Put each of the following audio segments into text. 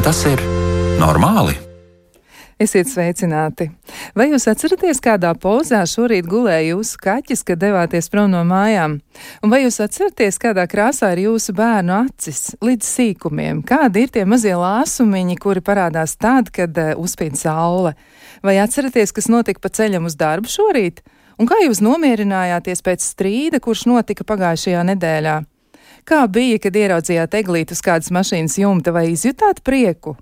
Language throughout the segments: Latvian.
Vai tas ir normāli? Esiet sveicināti! Vai jūs atceraties, kādā pozā šorīt gulēja jūsu kaķis, kad devāties prom no mājām? Un vai jūs atceraties, kādā krāsā ir jūsu bērnu acis līdz sīkumiem? Kādi ir tie mazie lāsumiņi, kuri parādās tad, kad uh, uzspīd saule? Vai atceraties, kas notika pa ceļam uz darbu šorīt? Un kā jūs nomierinājāties pēc strīda, kurš notika pagājušajā nedēļā? Kā bija, kad ieraudzījāt eglītu uz kādas mašīnas jumta vai izjutāt prieku?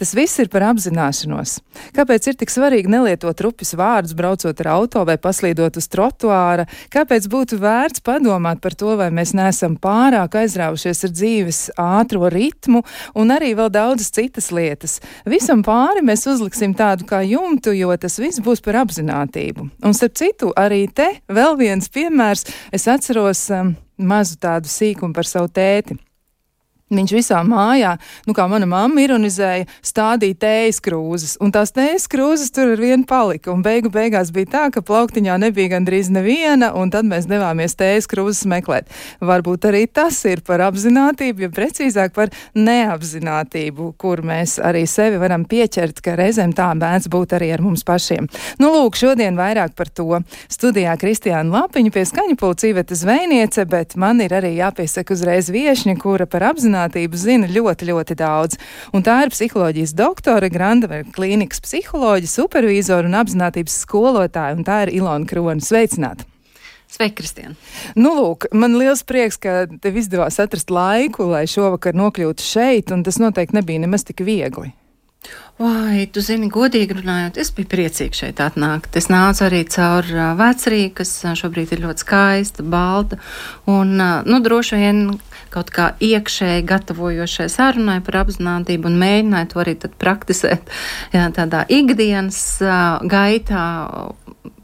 Tas viss ir par apzināšanos. Kāpēc ir tik svarīgi nelietot rupjas vārdus, braucot ar auto vai paslīdot uz trotuāra? Kāpēc būtu vērts padomāt par to, vai mēs neesam pārāk aizrāvušies ar dzīves ātro ritmu un arī vēl daudzas citas lietas? Visam pāri mēs uzliksim tādu kā jumtu, jo tas viss būs par apzinātību. Un starp citu, arī te vēl viens piemērs. Es atceros um, mazu tādu sīkumu par savu tēti. Viņš visā mājā, nu kā mana mamma ironizēja, stādīja tējas krūzes, un tās tējas krūzes tur ar vienu palika, un beigu beigās bija tā, ka plauktiņā nebija gandrīz neviena, un tad mēs devāmies tējas krūzes meklēt. Varbūt arī tas ir par apzinātību, ja precīzāk par neapzinātību, kur mēs arī sevi varam pieķert, ka reizēm tā mēdz būt arī ar mums pašiem. Nu, lūk, šodien vairāk par to. Studijā Kristiāna Lapiņa pie skaņa pulcī Iveta Zvejniece, bet man ir arī jāpiesaka uzreiz viešņa, kura par apzinātību apzinātību zina ļoti, ļoti daudz. Un tā ir psiholoģijas doktore, Grandavera klīnikas psiholoģija, supervīzora un apzinātības skolotāja, un tā ir Ilona Krona. Sveicināta! Sveiki, Kristija! Nu, lūk, man liels prieks, ka tev izdevās atrast laiku, lai šovakar nokļūtu šeit, un tas noteikti nebija nemaz tik viegli. Vai, tu zini, godīgi runājot, es biju priecīga šeit atnākt. Es nācu arī caur vecrīgu, kas šobrīd ir ļoti skaista, balta, un, nu, droši vien kaut kā iekšēji gatavojošai sarunai par apzinātību un mēģināju to arī praktizēt jā, tādā ikdienas gaitā,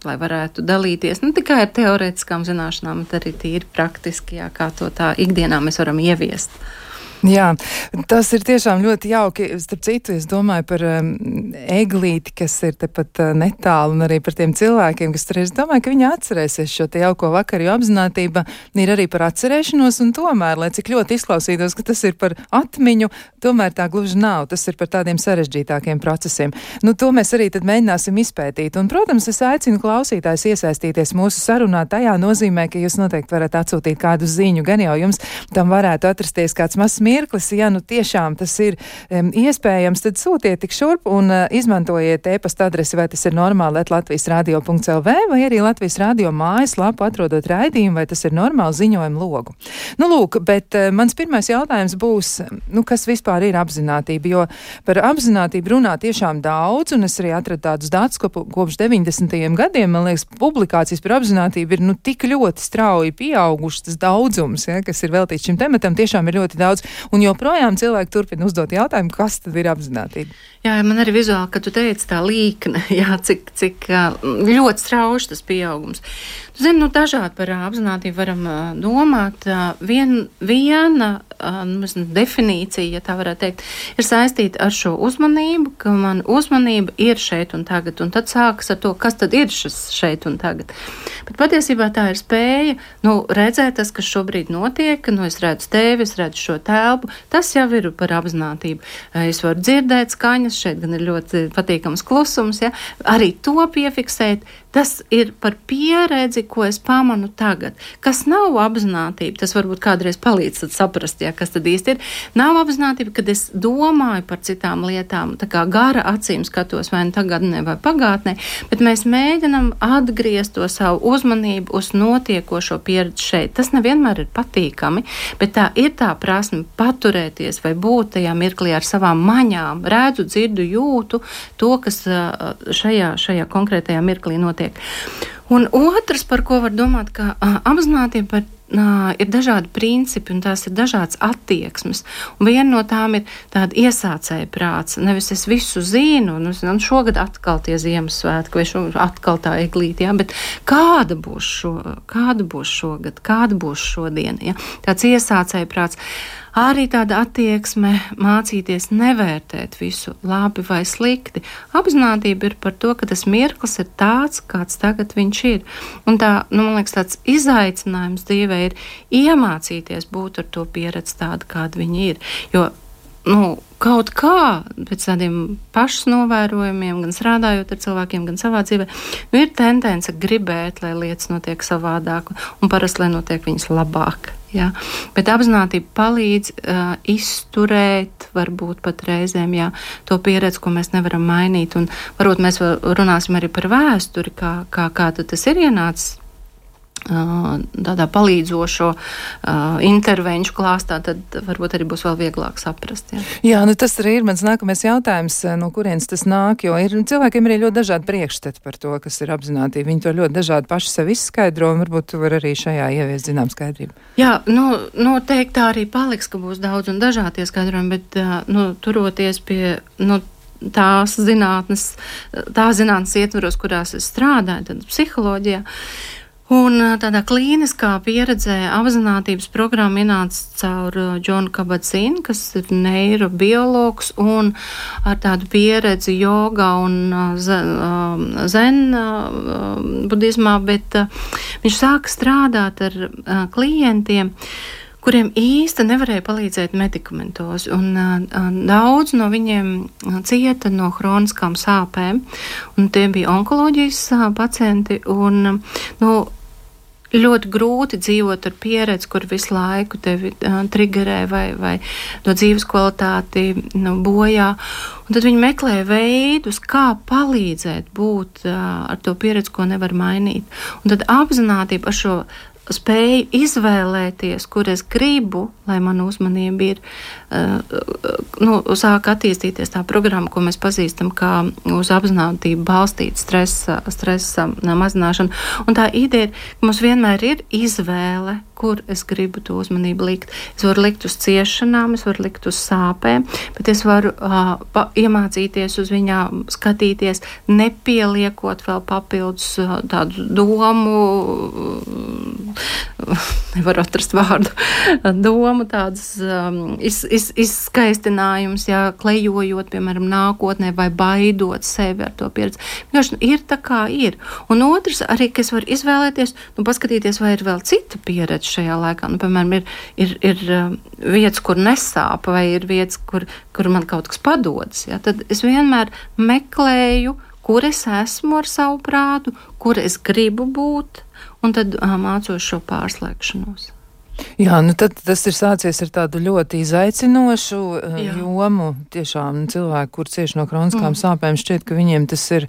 lai varētu dalīties ne tikai ar teorētiskām zināšanām, bet arī tīri praktiski, jā, kā to tā ikdienā mēs varam ieviest. Jā, tas ir tiešām ļoti jauki. Starp citu, es domāju par um, eglīti, kas ir tepat uh, netālu, un arī par tiem cilvēkiem, kas tur ir. Es domāju, ka viņi atcerēsies šo te jauko vakaru, jo apzinātība ir arī par atcerēšanos, un tomēr, lai cik ļoti izklausītos, ka tas ir par atmiņu, tomēr tā gluži nav. Tas ir par tādiem sarežģītākiem procesiem. Nu, to mēs arī tad mēģināsim izpētīt. Un, protams, es aicinu klausītājus iesaistīties mūsu sarunā. Tajā nozīmē, ka jūs noteikti varat atsūtīt kādu ziņu, gan jau jums tam varētu atrasties kāds mazs mirklis, ja nu tiešām tas ir um, iespējams, tad sūtiet tik šurp un uh, izmantojiet e-pasta adresi, vai tas ir normāli, Latvijas radio.lv vai arī Latvijas radio mājaslapu atrodot raidījumu, vai tas ir normāli ziņojumu logu. Nu, lūk, bet uh, mans pirmais jautājums būs, nu, kas vispār ir apzinātība, jo par apzinātību runā tiešām daudz, un es arī atradu tādus datus, ko kopš 90. gadiem, man liekas, publikācijas par apzinātību ir, nu, tik ļoti strauji pieaugušas tas daudzums, ja, kas ir veltīts šim tematam, tiešām ir ļoti daudz. Un joprojām cilvēki turpina uzdot jautājumu, kas tad ir apzinātība. Jā, man arī vizuāli, ka tu teici tā līkne, jā, cik, cik ļoti strauši tas pieaugums. Tu zini, nu, dažādi par apzinātību varam domāt. Vien, viena nu, definīcija, ja tā varētu teikt, ir saistīta ar šo uzmanību, ka man uzmanība ir šeit un tagad, un tad sākas ar to, kas tad ir šis šeit un tagad. Bet patiesībā tā ir spēja nu, redzēt tas, kas šobrīd notiek, nu, es redzu tevi, es redzu šo telpu, tas jau ir par apzinātību. Es varu dzirdēt skaņas, šeit gan ir ļoti patīkams klusums, ja? arī to piefiksēt, Tas ir par pieredzi, ko es pamanu tagad. Kas nav apzinātība, tas varbūt kādreiz palīdz saprast, ja, kas tad īsti ir. Nav apzinātība, kad es domāju par citām lietām, tā kā gara acīm skatos vai nu tagadnē vai pagātnē, bet mēs mēģinam atgriezt to savu uzmanību uz notiekošo pieredzi šeit. Tas nevienmēr ir patīkami, bet tā ir tā prasme paturēties vai būt tajā mirklī ar savām maņām, redzu, dzirdu, jūtu to, kas šajā, šajā konkrētajā mirklī notiek notiek. Un otrs, par ko var domāt, ka uh, apzinātība par uh, ir dažādi principi un tās ir dažādas attieksmes. Un viena no tām ir tāda iesācēja prāts. Nevis es visu zinu, nu, un šogad atkal tie Ziemassvētki vai šo, atkal tā eglīte, ja, bet kāda būs, šo, kāda būs šogad, kāda būs šodien. Ja? Tāds iesācēja prāts arī tāda attieksme mācīties nevērtēt visu labi vai slikti. Apzinātība ir par to, ka tas mirklis ir tāds, kāds tagad viņš ir. Un tā, nu, man liekas, tāds izaicinājums dzīvē ir iemācīties būt ar to pieredzi tādu, kāda viņi ir. Jo nu, kaut kā pēc tādiem pašas novērojumiem, gan strādājot ar cilvēkiem, gan savā dzīvē, nu, ir tendence gribēt, lai lietas notiek savādāk, un parasti, lai notiek viņas labāk. Ja? Bet apziņotība palīdz uh, izturēt, varbūt pat reizēm jā, to pieredzi, ko mēs nevaram mainīt. Un varbūt mēs runāsim arī par vēsturi, kā, kā, kā tas ir ienācis tādā palīdzošo uh, intervenciju klāstā, tad varbūt arī būs vēl vieglāk saprast. Jā, jā nu tas arī ir mans nākamais jautājums, no kurienes tas nāk, jo ir cilvēkiem ir ļoti dažādi priekšstati par to, kas ir apzināti. Viņi to ļoti dažādi paši sev izskaidro, un varbūt tu vari arī šajā ieviest zinām skaidrību. Jā, nu, noteikti tā arī paliks, ka būs daudz un dažādi skaidrojumi, bet, uh, nu, turoties pie, nu, tās zinātnes, tā zinātnes ietvaros, kurās es strādāju, tad psiholoģijā. Uh, Un tādā klīniskā pieredzē apziņotības programma ienāca caur Džonu Kabadzinu, kas ir neirobiologs un ar tādu pieredzi jogā un zen budismā, bet viņš sāka strādāt ar klientiem kuriem īsti nevarēja palīdzēt medikamentos. Un, uh, daudz no viņiem cieta no hroniskām sāpēm, un tie bija onkoloģijas uh, pacienti. Un, nu, ļoti grūti dzīvot ar pieredzi, kur visu laiku tevi uh, triggerē vai, vai no dzīves kvalitāti nu, bojā. Un tad viņi meklē veidus, kā palīdzēt būt uh, ar to pieredzi, ko nevar mainīt. Un tad apzinātība ar šo spēju izvēlēties, kur es gribu, lai mana uzmanība ir, uh, nu, sāk attīstīties tā programma, ko mēs pazīstam kā uz apziņotību balstīta stresa, stresa mazināšana. Un tā ideja ir, ka mums vienmēr ir izvēle, kur es gribu to uzmanību likt. Es varu likt uz ciešanām, es varu likt uz sāpēm, bet es varu uh, pa, iemācīties uz viņām skatīties, nepieliekot vēl papildus uh, tādu domu, uh, nevaru atrast vārdu, domu tādas um, iz, iz, izskaistinājumus, jā, klejojot, piemēram, nākotnē vai baidot sevi ar to pieredzi. Vienkārši nu, ir tā kā ir. Un otrs arī, ka es varu izvēlēties, nu, paskatīties, vai ir vēl cita pieredze vietas šajā laikā. Nu, piemēram, ir, ir, ir um, vietas, kur nesāp, vai ir vietas, kur, kur man kaut kas padodas. Ja? Tad es vienmēr meklēju, kur es esmu ar savu prātu, kur es gribu būt, un tad mācos šo pārslēgšanos. Jā, nu tad tas ir sācies ar tādu ļoti izaicinošu Jā. jomu. Tiešām cilvēki, kur cieši no kroniskām mm. sāpēm, šķiet, ka viņiem tas ir.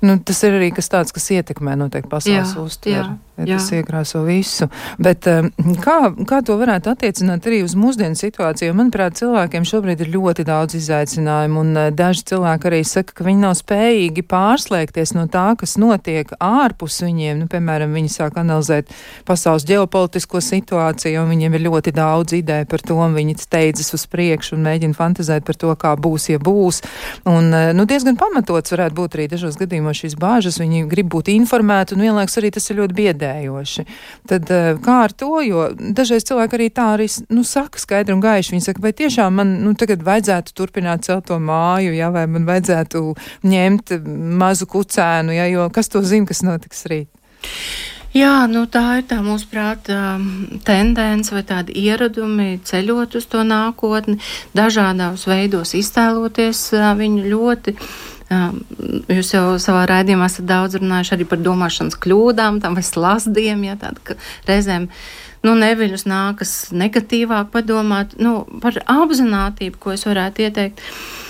Nu, tas ir arī kas tāds, kas ietekmē noteikti pasaules uztveri ja tas iekrāso visu. Bet um, kā, kā to varētu attiecināt arī uz mūsdienu situāciju? Manuprāt, cilvēkiem šobrīd ir ļoti daudz izaicinājumu, un uh, daži cilvēki arī saka, ka viņi nav spējīgi pārslēgties no tā, kas notiek ārpus viņiem. Nu, piemēram, viņi sāk analizēt pasaules ģeopolitisko situāciju, un viņiem ir ļoti daudz ideju par to, un viņi steidzas uz priekšu un mēģina fantazēt par to, kā būs, ja būs. Un, uh, nu, diezgan pamatots varētu būt arī dažos gadījumos šīs bāžas. Viņi grib būt informēti, un vienlaikus arī tas ir ļoti biedē biedējoši. Tad eh, kā ar to, jo dažreiz cilvēki arī tā arī, nu, saka skaidri un gaiši, viņi saka, vai tiešām man, nu, tagad vajadzētu turpināt celt to māju, ja, vai man vajadzētu ņemt mazu kucēnu, ja, jo kas to zina, kas notiks rīt? Jā, nu tā ir tā mūsu prāta tendence vai tādi ieradumi ceļot uz to nākotni, dažādos veidos iztēloties viņu ļoti Jūs jau savā raidījumā esat daudz runājuši arī par domāšanas kļūdām, tam vai slazdiem, ja tāda, ka reizēm nu, neviļus nākas negatīvāk padomāt, nu, par apzinātību, ko es varētu ieteikt. Uh,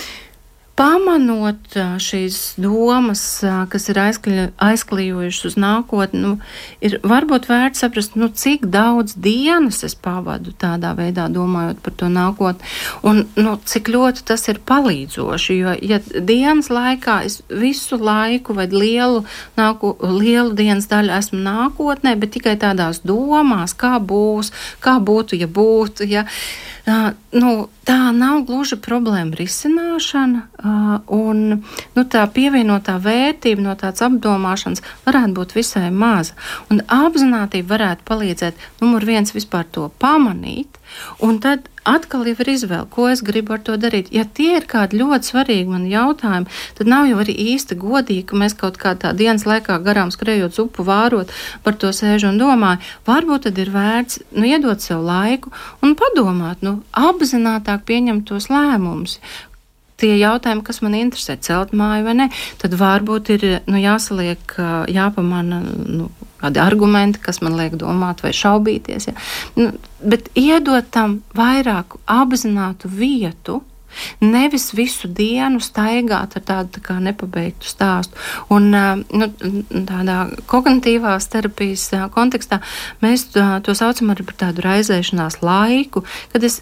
pamanot šīs domas, kas ir aizklijojušas uz nākotni, nu, ir varbūt vērts saprast, nu, cik daudz dienas es pavadu tādā veidā, domājot par to nākotni, un nu, cik ļoti tas ir palīdzoši. Jo, ja dienas laikā es visu laiku vai lielu, nāku, lielu dienas daļu esmu nākotnē, bet tikai tādās domās, kā būs, kā būtu, ja būtu. Ja, nu, tā nav gluži problēma risināšana, un nu, tā pievienotā vērtība no tādas apdomāšanas varētu būt visai maza. Un apzinātība varētu palīdzēt, numur viens, vispār to pamanīt, un tad atkal ir izvēle, ko es gribu ar to darīt. Ja tie ir kādi ļoti svarīgi man jautājumi, tad nav jau arī īsti godīgi, ka mēs kaut kā tā dienas laikā garām skrējot upu vārot par to sēžu un domāju. Varbūt tad ir vērts nu, iedot sev laiku un padomāt, nu, apzinātāk pieņemt tos lēmumus tie jautājumi, kas man interesē, celt māju vai nē, tad varbūt ir nu, jāsaliek, jāpamana nu, kādi argumenti, kas man liek domāt vai šaubīties. Ja. Nu, bet iedot tam vairāk apzinātu vietu, Nevis visu dienu staigāt ar tādu tā nepabeigtu stāstu. Un nu, tādā kognitīvās terapijas kontekstā mēs to saucam arī par tādu raizēšanās laiku, kad es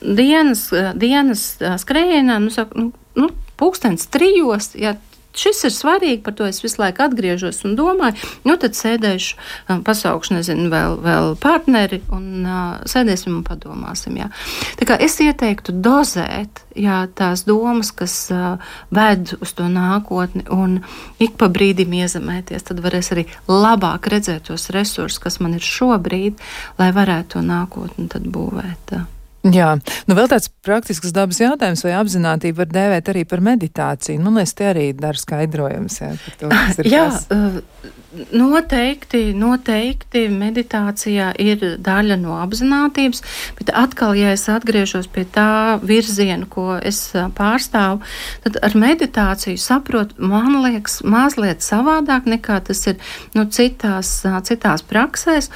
dienas, dienas skrējienā, nu, saku, nu, nu, pūkstens trijos, ja šis ir svarīgi, par to es visu laiku atgriežos un domāju. Nu, tad sēdēšu, pasaukšu, nezinu, vēl, vēl partneri un uh, sēdēsim un padomāsim. Jā. Tā kā es ieteiktu dozēt jā, tās domas, kas uh, ved uz to nākotni un ik pa brīdim iezemēties, tad varēs arī labāk redzēt tos resursus, kas man ir šobrīd, lai varētu to nākotni būvēt. Uh. Jā, nu vēl tāds praktisks dabas jautājums, vai apzinātību var dēvēt arī par meditāciju. Man liekas, te arī dara skaidrojums. Jā, to, jā kas. Uh, noteikti, noteikti meditācijā ir daļa no apzinātības, bet atkal, ja es atgriežos pie tā virziena, ko es uh, pārstāvu, tad ar meditāciju saprotu, man liekas, mazliet savādāk nekā tas ir nu, citās, uh, citās praksēs.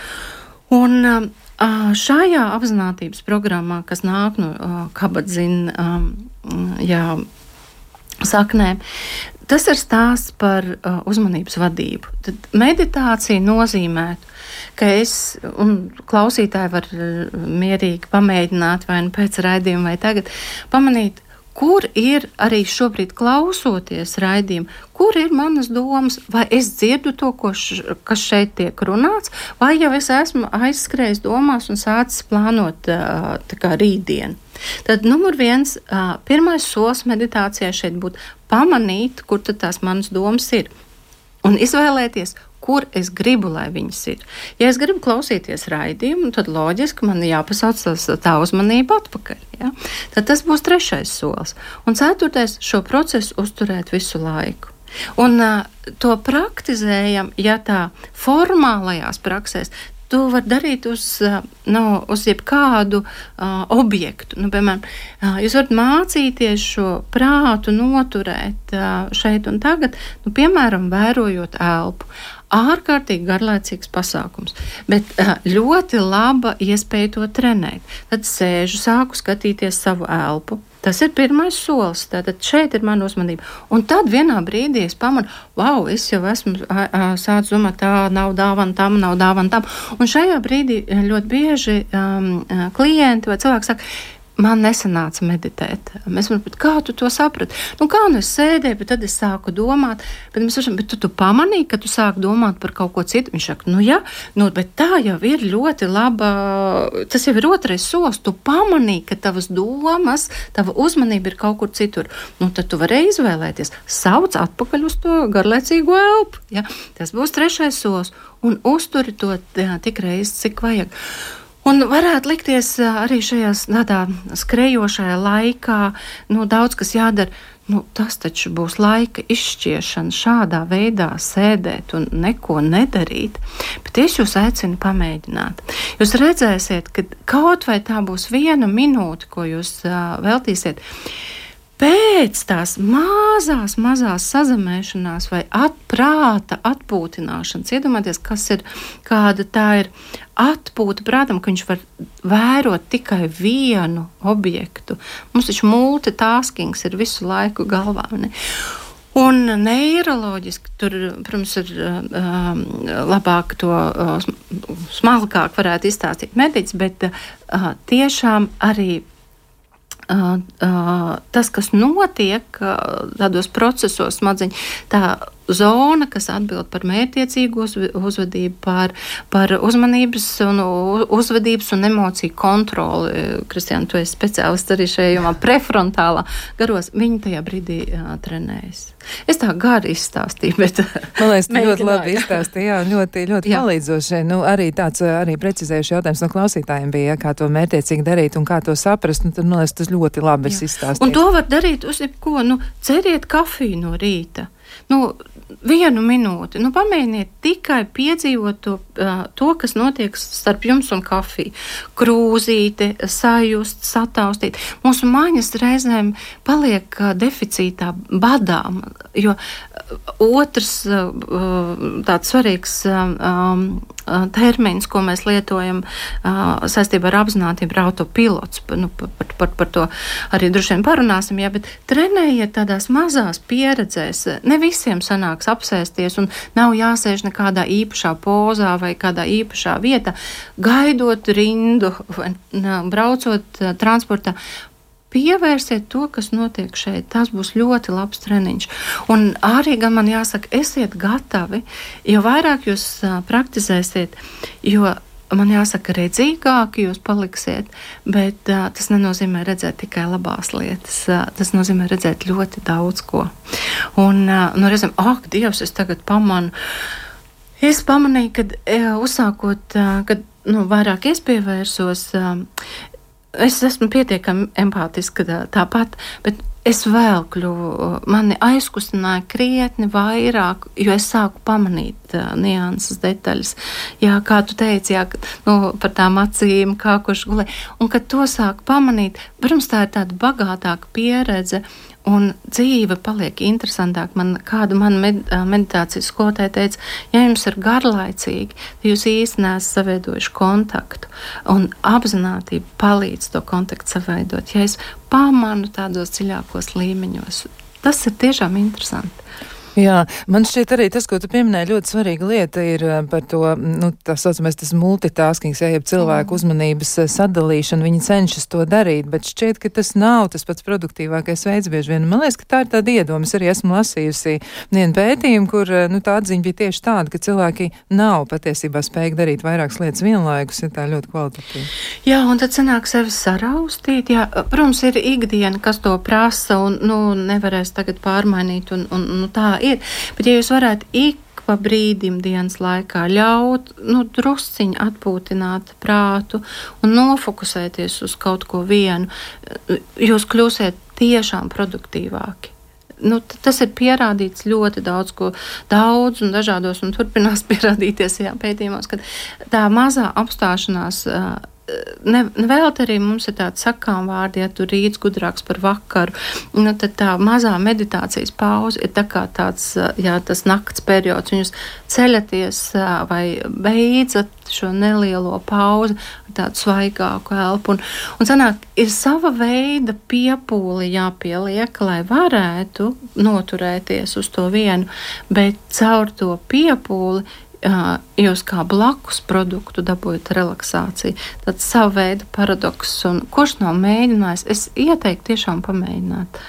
Un, um, Šajā apziņotības programmā, kas nāk no kabadzina saknēm, tas ir stāsts par uzmanības vadību. Tad meditācija nozīmē, ka es un klausītāji var mierīgi pamēģināt, vai nu pēc raidījuma, vai tagad pamanīt, kur ir arī šobrīd klausoties raidījumu, kur ir manas domas, vai es dzirdu to, š, kas šeit tiek runāts, vai jau es esmu aizskrējis domās un sācis plānot rītdienu. Tad numur viens, pirmais solis meditācijai šeit būtu pamanīt, kur tās manas domas ir. Un izvēlēties, kur es gribu, lai viņas ir. Ja es gribu klausīties raidījumu, tad loģiski man jāpasauc tas, tā uzmanība atpakaļ. Ja? Tad tas būs trešais solis. Un ceturtais - šo procesu uzturēt visu laiku. Un uh, to praktizējam, ja tā formālajās praksēs, To var darīt uz, nu, uz jebkādu uh, objektu. Nu, piemēram, uh, jūs varat mācīties šo prātu noturēt uh, šeit un tagad, nu, piemēram, vērojot elpu ārkārtīgi garlaicīgs pasākums, bet ļoti laba iespēja to trenēt. Tad sēžu, sāku skatīties savu elpu. Tas ir pirmais solis. Tātad šeit ir mana uzmanība. Un tad vienā brīdī es pamanu, wow, es jau esmu sācis domāt, tā nav dāvana tam, nav dāvana tam. Un šajā brīdī ļoti bieži um, klienti vai cilvēki saka, man nesanāca meditēt. Mēs teikt, kā tu to saprati? Nu, kā nu es sēdēju, bet tad es sāku domāt, bet, varam, bet tu, tu pamanīji, ka tu sāki domāt par kaut ko citu. Viņš saka, nu jā, nu, bet tā jau ir ļoti laba. Tas jau ir otrais solis. Tu pamanīji, ka tavas domas, tava uzmanība ir kaut kur citur. Nu, tad tu vari izvēlēties, sauc atpakaļ uz to garlaicīgo elpu. Ja? Tas būs trešais solis. Un uzturi to jā, tik reizes, cik vajag. Un varētu likties arī šajā tādā skrejošajā laikā, nu, daudz kas jādara. Nu, tas taču būs laika izšķiešana, šādā veidā sēdēt un neko nedarīt. Bet es jūs aicinu pamēģināt. Jūs redzēsiet, ka kaut vai tā būs viena minūte, ko jūs uh, veltīsiet pēc tās mazās, mazās sazemēšanās vai atprāta atpūtināšanas, iedomājieties, kas ir, kāda tā ir atpūta prātam, ka viņš var vērot tikai vienu objektu. Mums taču multitaskings ir visu laiku galvā. Ne? Un neiroloģiski tur, protams, ir um, labāk to uh, smalkāk varētu izstāstīt mediķis, bet uh, tiešām arī tas, kas notiek tādos procesos, smadzeņu, tā zona, kas atbild par mērķiecīgu uzvedību, par, par uzmanības un uzvedības un emociju kontroli. Kristiāna, tu esi speciālists arī šajā jomā, prefrontālā garos. Viņi tajā brīdī jā, trenējas. Es tā gari izstāstīju, bet. Man liekas, tu ļoti labi izstāstīji, jā, ļoti, ļoti jā. palīdzoši. Nu, arī tāds arī precizējuši jautājums no klausītājiem bija, ja, kā to mērķiecīgi darīt un kā to saprast. Nu, tad, man liekas, tas ļoti labi izstāstīts. Un to var darīt uz jebko. Nu, ceriet kafiju no rīta. Nu, vienu minūti. Nu, pamēģiniet tikai piedzīvot to, to, kas notiek starp jums un kafiju. Krūzīti, sajust, sataustīt. Mūsu mājas reizēm paliek deficītā, badām, jo otrs tāds svarīgs termins, ko mēs lietojam saistībā ar apzinātību, ir autopilots. Nu, par, par, par to arī droši vien parunāsim, jā, bet trenējiet tādās mazās pieredzēs. Ne visiem sanāks apsēsties un nav jāsēž nekādā īpašā pozā vai kādā īpašā vietā, gaidot rindu braucot transportā pievērsiet to, kas notiek šeit. Tas būs ļoti labs treniņš. Un arī man jāsaka, esiet gatavi, jo vairāk jūs uh, praktizēsiet, jo man jāsaka, redzīgāki jūs paliksiet, bet uh, tas nenozīmē redzēt tikai labās lietas. Uh, tas nozīmē redzēt ļoti daudz ko. Un, uh, nu, reizēm, ak, Dievs, es tagad pamanu. Es pamanīju, kad uzsākot, kad nu, vairāk es pievērsos, es esmu pietiekami empātiska tāpat, bet es vēl kļuvu, mani aizkustināja krietni vairāk, jo es sāku pamanīt uh, nianses detaļas. Jā, kā tu teici, jā, nu, par tām acīm, kā kurš gulē. Un, kad to sāku pamanīt, protams, tā ir tāda bagātāka pieredze. Un dzīve paliek interesantāka. Man kāda mana med, meditācijas skolotāja teica, ja jums ir garlaicīgi, tad jūs īstenībā neesat savaidojuši kontaktu. Un apziņotība palīdz to kontaktu savaidot. Ja es pamanu tādos dziļākos līmeņos, tas ir tiešām interesanti. Jā, man šķiet arī tas, ko tu pieminēji, ļoti svarīga lieta ir eh, par to, nu, tā saucamais tas multitaskings, ja, ja cilvēku mm. uzmanības eh, sadalīšana, viņi cenšas to darīt, bet šķiet, ka tas nav tas pats produktīvākais veids bieži vien. Man liekas, ka tā ir tāda iedoma. Es arī esmu lasījusi vienu pētījumu, kur, eh, nu, tā atziņa bija tieši tāda, ka cilvēki nav patiesībā spējīgi darīt vairākas lietas vienlaikus, ja tā ļoti kvalitatīvi. Jā, un tad sanāk sevi saraustīt. Jā, protams, ir ikdiena, kas to prasa un, nu, nevarēs tagad pārmainīt un, un nu, tā ir. Bet, ja jūs varētu ik pa brīdim dienas laikā ļaut, nu, drusciņi atpūtināt prātu un nofokusēties uz kaut ko vienu, jūs kļūsiet tiešām produktīvāki. Nu, tas ir pierādīts ļoti daudz, ko daudz un dažādos, un turpinās pierādīties jā, pētījumos, ka tā mazā apstāšanās uh, ne, vēl arī mums ir tāds sakām vārdi, ja tu rīts gudrāks par vakaru, nu, tad tā mazā meditācijas pauze ir tā kā tāds, jā, tas nakts periods, un jūs ceļaties vai beidzat šo nelielo pauzi tādu svaigāku elpu, un, un sanāk, ir sava veida piepūli jāpieliek, lai varētu noturēties uz to vienu, bet caur to piepūli jūs kā blakus produktu dabūjat relaksāciju. Tad savu veidu paradoks, un kurš nav mēģinājis, es ieteiktu tiešām pamēģināt.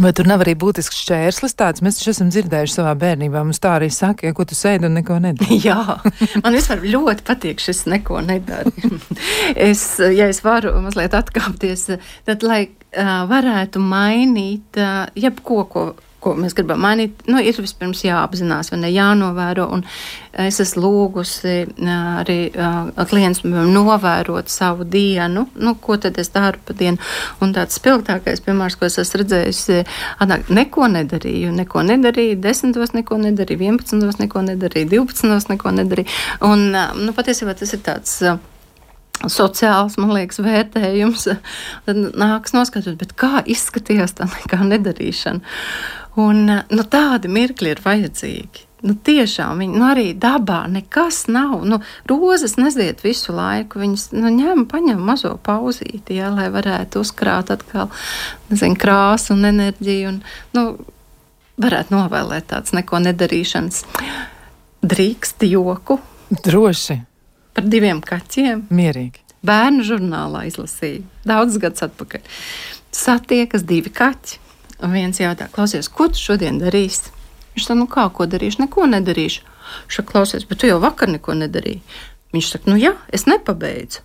Vai tur nav arī būtisks šķērslis tāds? Mēs taču esam dzirdējuši savā bērnībā. Mums tā arī saka, ja ko tu sēdi un neko nedari. Jā, man vispār ļoti patīk šis neko nedari. es, ja es varu mazliet atkāpties, tad, lai uh, varētu mainīt uh, jebko, ko ko mēs gribam mainīt, nu, ir vispirms jāapzinās, vai ne jānovēro. Es esmu lūgusi arī klients novērot savu dienu, nu, ko tad es daru pa dienu. Un tāds spilgtākais piemērs, ko es esmu redzējusi, atnāk, neko nedarīju, neko nedarīju, desmitos neko nedarīju, vienpadsmitos neko nedarīju, divpadsmitos neko nedarīju. Un, nu, patiesībā tas ir tāds. Sociāls, man liekas, vērtējums. Tad nāks noskatot, kā izskatījās tā nekā nedarīšana. Un, nu, tādi mirkļi ir vajadzīgi. Nu, tiešām viņi nu, arī dabā nekas nav. Nu, rozes neziet visu laiku. Viņas nu, ņem, paņem mazo pauzīti, jā, lai varētu uzkrāt atkal nezinu, krāsu un enerģiju. Un, nu, varētu novēlēt tāds neko nedarīšanas. Drīkst joku. Droši. Par diviem kaķiem. Mierīgi. Bērnu žurnālā izlasīju daudzus gadus atpakaļ. Satiekas divi kaķi Un viens jautā, klausies, ko tu šodien darīsi? Viņš saka, nu kā, ko darīšu? Neko nedarīšu. Viņš saka, klausies, bet tu jau vakar neko nedarīji. Viņš saka, nu jā, es nepabeidzu.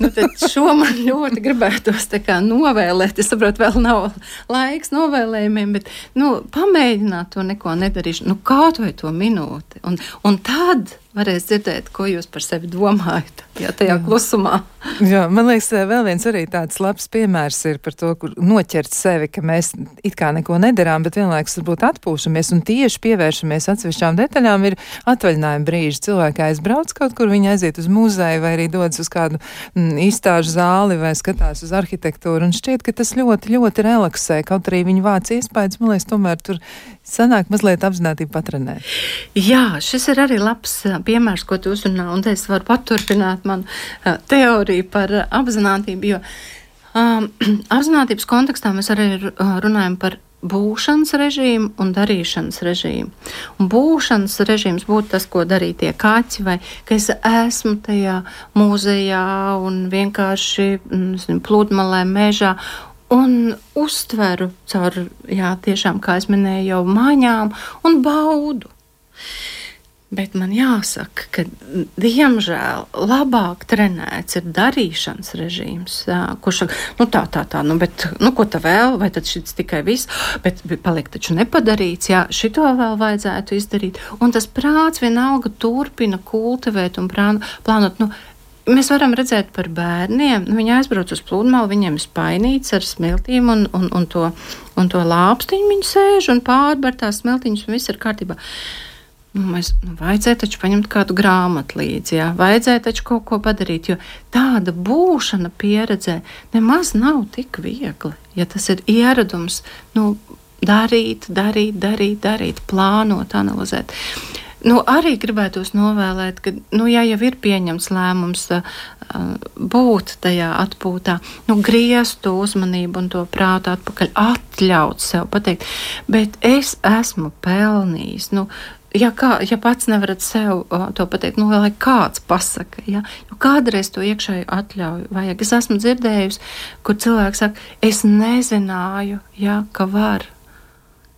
Nu, šo man ļoti gribētos novēlēt. Es saprotu, vēl nav laiks novēlējumiem, bet nu, pamēģināt to neko nedarīt. Nu, kaut vai to minūti. Un, un tad varēs dzirdēt, ko jūs par sevi domājat. Jā, tajā Jā. klusumā. Jā, man liekas, vēl viens arī tāds labs piemērs ir par to, kur noķert sevi, ka mēs it kā neko nedarām, bet vienlaikus varbūt atpūšamies un tieši pievēršamies atsevišķām detaļām. Ir atvaļinājuma brīži. Cilvēki aizbrauc kaut kur, viņi aiziet uz muzeju vai arī dodas uz kādu m, izstāžu zāli vai skatās uz arhitektūru. Un šķiet, ka tas ļoti, ļoti relaksē. Kaut arī viņi vāc iespējas, man liekas, tomēr tur sanāk mazliet apzināti patrenēt. Jā, šis ir arī labs piemērs, ko tu uzrunā, un es varu paturpināt manu uh, teoriju par uh, apzinātību, jo um, apzinātības kontekstā mēs arī uh, runājam par būšanas režīmu un darīšanas režīmu. Un būšanas režīms būtu tas, ko darīja tie kaķi, vai ka es esmu tajā mūzejā un vienkārši mm, pludmalē, mežā. Un uztveru caur, jā, tiešām, kā es minēju, jau mājām un baudu. Bet man jāsaka, ka diemžēl labāk trenēts ir darīšanas režīms, kurš nu tā, tā, tā, nu, bet, nu, ko tā vēl, vai tad šis tikai viss, bet, paliek taču nepadarīts, jā, šito vēl vajadzētu izdarīt. Un tas prāts vienalga turpina kultivēt un plānot, nu, Mēs varam redzēt par bērniem. Nu, viņi aizbrauc uz pludmali, viņiem ir spainīts ar smiltīm un, un, un to, un to lāpstiņu. Viņi sēž un pārbar tās smiltiņas, un viss ir kārtībā. Nu, mēs nu, vajadzēja taču paņemt kādu grāmatu līdzi, jā, vajadzēja taču kaut ko padarīt, jo tāda būšana pieredzē nemaz nav tik viegli. Ja tas ir ieradums, nu, darīt, darīt, darīt, darīt, plānot, analizēt. Nu, arī gribētos novēlēt, ka, nu, ja jau ir pieņemts lēmums uh, būt tajā atpūtā, nu, griezt to uzmanību un to prātu atpakaļ, atļaut sev pateikt, bet es esmu pelnījis. Nu, ja, kā, ja pats nevarat sev to pateikt, nu, lai kāds pasaka, ja, jo kādreiz to iekšēju atļauju vajag. Es esmu dzirdējusi, kur cilvēks saka, es nezināju, ja, ka var,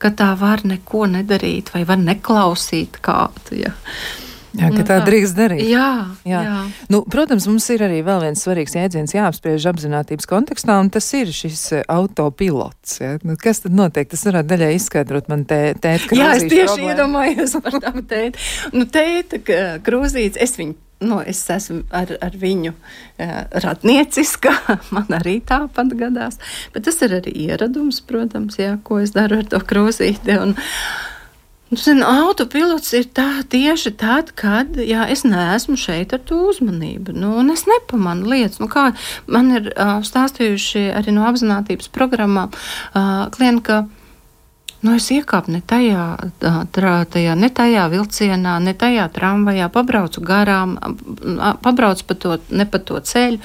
ka tā var neko nedarīt vai var neklausīt kādu. Ja. Jā, ka nu, tā, drīkst darīt. Jā, jā. jā. Nu, protams, mums ir arī vēl viens svarīgs jēdziens jāapspriež apzinātības kontekstā, un tas ir šis eh, autopilots. Ja? Nu, kas tad notiek? Tas varētu daļai izskaidrot man tēta krūzītes. Jā, es tieši problēmu. iedomājos par tām tēta. Nu, tēta krūzītes, es viņu nu, es esmu ar, ar viņu uh, radnieciska, man arī tāpat gadās. Bet tas ir arī ieradums, protams, jā, ko es daru ar to krūzīti. Un, Nu, zin, autopilots ir tā tieši tad, kad jā, es neesmu šeit ar to uzmanību. Nu, es nepamanu lietas. Nu, kā man ir uh, stāstījuši arī no apziņotības programmām uh, klienti, ka nu, es iekāpu ne tajā, tā, tajā, ne tajā vilcienā, ne tajā tramvajā, pabraucu garām, pabraucu pa to, ne pa to ceļu.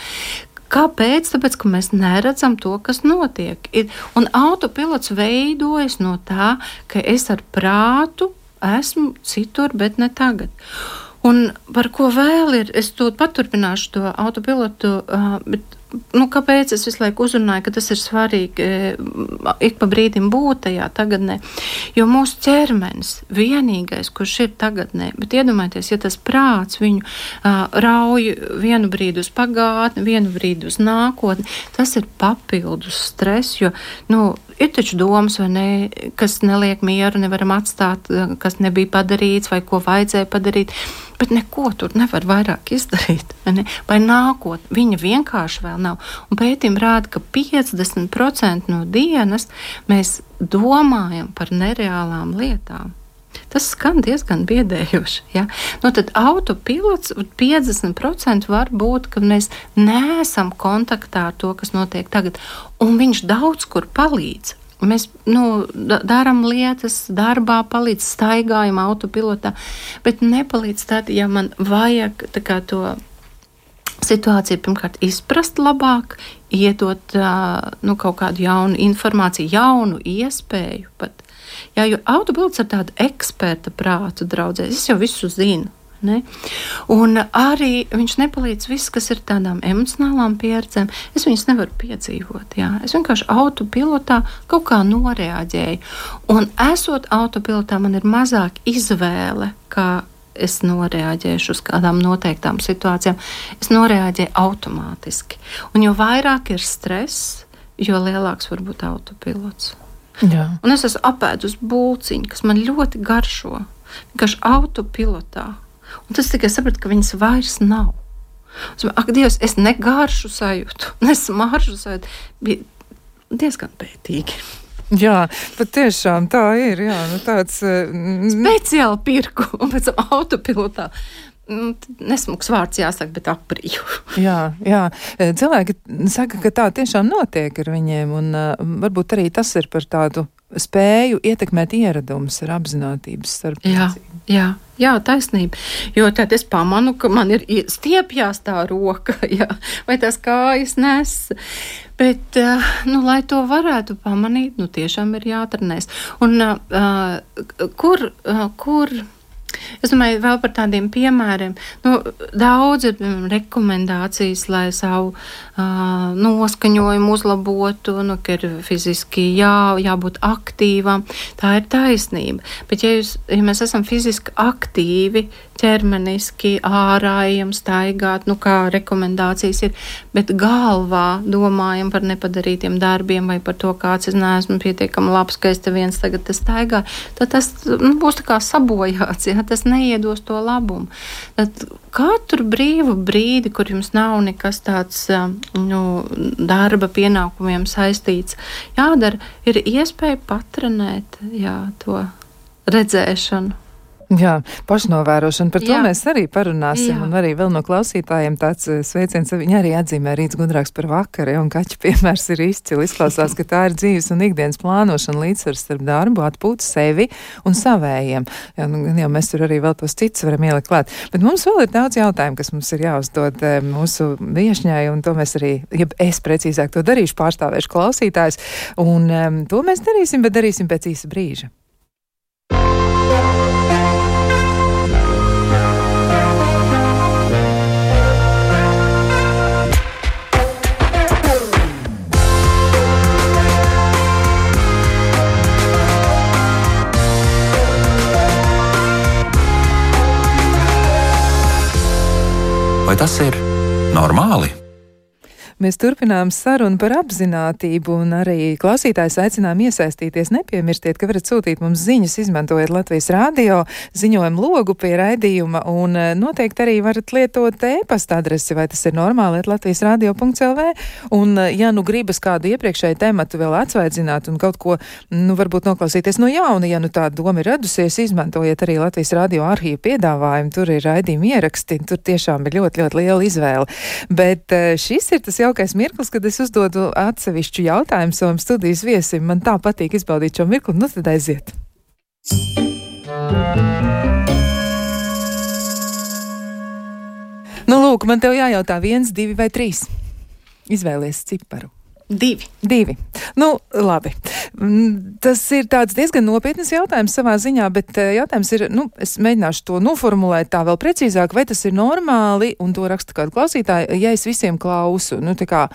Kāpēc? Tāpēc, ka mēs neredzam to, kas notiek. Ir, un autopilots veidojas no tā, ka es ar prātu esmu citur, bet ne tagad. Un par ko vēl ir? Es to paturpināšu, to autopilotu, bet nu, kāpēc es visu laiku uzrunāju, ka tas ir svarīgi ik pa brīdim būt tajā tagadnē. Jo mūsu ķermenis vienīgais, kurš ir tagadnē, bet iedomājieties, ja tas prāts viņu uh, rauj vienu brīdi uz pagātni, vienu brīdi uz nākotni, tas ir papildus stress, jo, nu, ir taču domas, ne, kas neliek mieru, nevaram atstāt, kas nebija padarīts vai ko vajadzēja padarīt bet neko tur nevar vairāk izdarīt. Vai, vai nākotnē viņa vienkārši vēl nav. Un pētījumi rāda, ka 50% no dienas mēs domājam par nereālām lietām. Tas skan diezgan biedējoši. Ja? Nu, tad autopilots 50% var būt, ka mēs neesam kontaktā ar to, kas notiek tagad, un viņš daudz kur palīdz. Mēs nu, darām lietas, darbā, palīdz staigājam, autopilotā, bet nepalīdz tad, ja man vajag to situāciju pirmkārt izprast labāk, iedot nu, kaut kādu jaunu informāciju, jaunu iespēju pat. Jā, jo autopilots ar tādu eksperta prātu draudzēs, es jau visu zinu. Ne? Un arī viņš nepalīdz viss, kas ir tādām emocionālām pieredzēm. Es viņas nevaru piedzīvot. Jā. Es vienkārši autopilotā kaut kā noreaģēju. Un esot autopilotā, man ir mazāk izvēle, kā es noreaģēšu uz kādām noteiktām situācijām. Es noreaģēju automātiski. Un jo vairāk ir stress, jo lielāks var būt autopilots. Jā. Un es esmu apēdus būciņu, kas man ļoti garšo. Vienkārši autopilotā Un tas tikai sapratu, ka viņas vairs nav. Un, ak, Dievs, es ne garšu sajūtu, ne smaržu sajūtu. Bija diezgan pētīgi. Jā, patiešām tā ir. Jā, nu tāds, mm, Speciāli pirku un pēc tam autopilotā. Nu, nesmuks vārds jāsaka, bet aprīju. jā, jā, cilvēki saka, ka tā tiešām notiek ar viņiem, un uh, varbūt arī tas ir par tādu spēju ietekmēt ieradumus ar apziņotības starp. Jā, jā, jā, taisnība. Jo tad es pamanu, ka man ir stiepjās tā roka, jā, vai tās kājas nes. Bet, eh, nu, lai to varētu pamanīt, nu, tiešām ir jātrenēs. Un uh, kur, uh, kur Es domāju, vēl par tādiem piemēriem. Nu, daudz ir rekomendācijas, lai savu uh, noskaņojumu uzlabotu, nu, ka ir fiziski jā, jābūt aktīvam. Tā ir taisnība. Bet, ja, jūs, ja mēs esam fiziski aktīvi, ķermeniski ārājam, staigāt, nu, kā rekomendācijas ir, bet galvā domājam par nepadarītiem darbiem vai par to, kāds es neesmu pietiekami labs, ka es te viens tagad staigāju, tad tas nu, būs tā kā sabojāts. Ja? Tas neiedos to labumu. Tad katru brīvu brīdi, kur jums nav nekas tāds nu, darba pienākumiem saistīts, jādara, ir iespēja patrenēt jā, to redzēšanu. Jā, pašnovērošana. Par to Jā. mēs arī parunāsim. Jā. Un arī vēl no klausītājiem tāds eh, sveiciens. Viņa arī atzīmē rīts gudrāks par vakari, un kaķa piemērs ir izcili. Izklausās, ka tā ir dzīves un ikdienas plānošana līdzsvars starp darbu, atpūtu sevi un savējiem. Jā, nu, jau mēs tur arī vēl tos citus varam ielikt klāt. Bet mums vēl ir daudz jautājumu, kas mums ir jāuzdod eh, mūsu viešņai, un to mēs arī, ja es precīzāk to darīšu, pārstāvēšu klausītājs. Un um, to mēs darīsim, bet darīsim pēc īsa brīža. Tas ir normāli? Mēs turpinām sarunu par apziņotību, un arī klausītājs aicinām iesaistīties. Nepiemirstiet, ka varat sūtīt mums ziņas, izmantojot Latvijas rādio ziņojumu logu pie raidījuma, un e, noteikti arī varat lietot e-pasta adresi, vai tas ir normāli, Latvijas radio.lv. Un, e, ja nu gribas kādu iepriekšēju tematu vēl atsvaidzināt un kaut ko, nu, varbūt noklausīties no jauna, ja nu tā doma ir radusies, izmantojiet arī Latvijas radio arhīvu piedāvājumu. Tur ir raidījumi ieraksti, tur tiešām ir ļoti, ļoti liela izvēle. Bet e, šis ir tas jautājums jaukais mirklis, kad es uzdodu atsevišķu jautājumu savam studijas viesim. Man tā patīk izbaudīt šo mirkli, nu tad aiziet. Nu, lūk, man te jājautā viens, divi vai trīs. Izvēlies ciparu. Divi. Divi. Nu, labi. Mm, tas ir diezgan nopietns jautājums savā ziņā, bet eh, jautājums ir, nu, es mēģināšu to noformulēt tā vēl precīzāk, vai tas ir normāli, un to raksta kāda klausītāja, ja es visiem klausu. Nu, kā,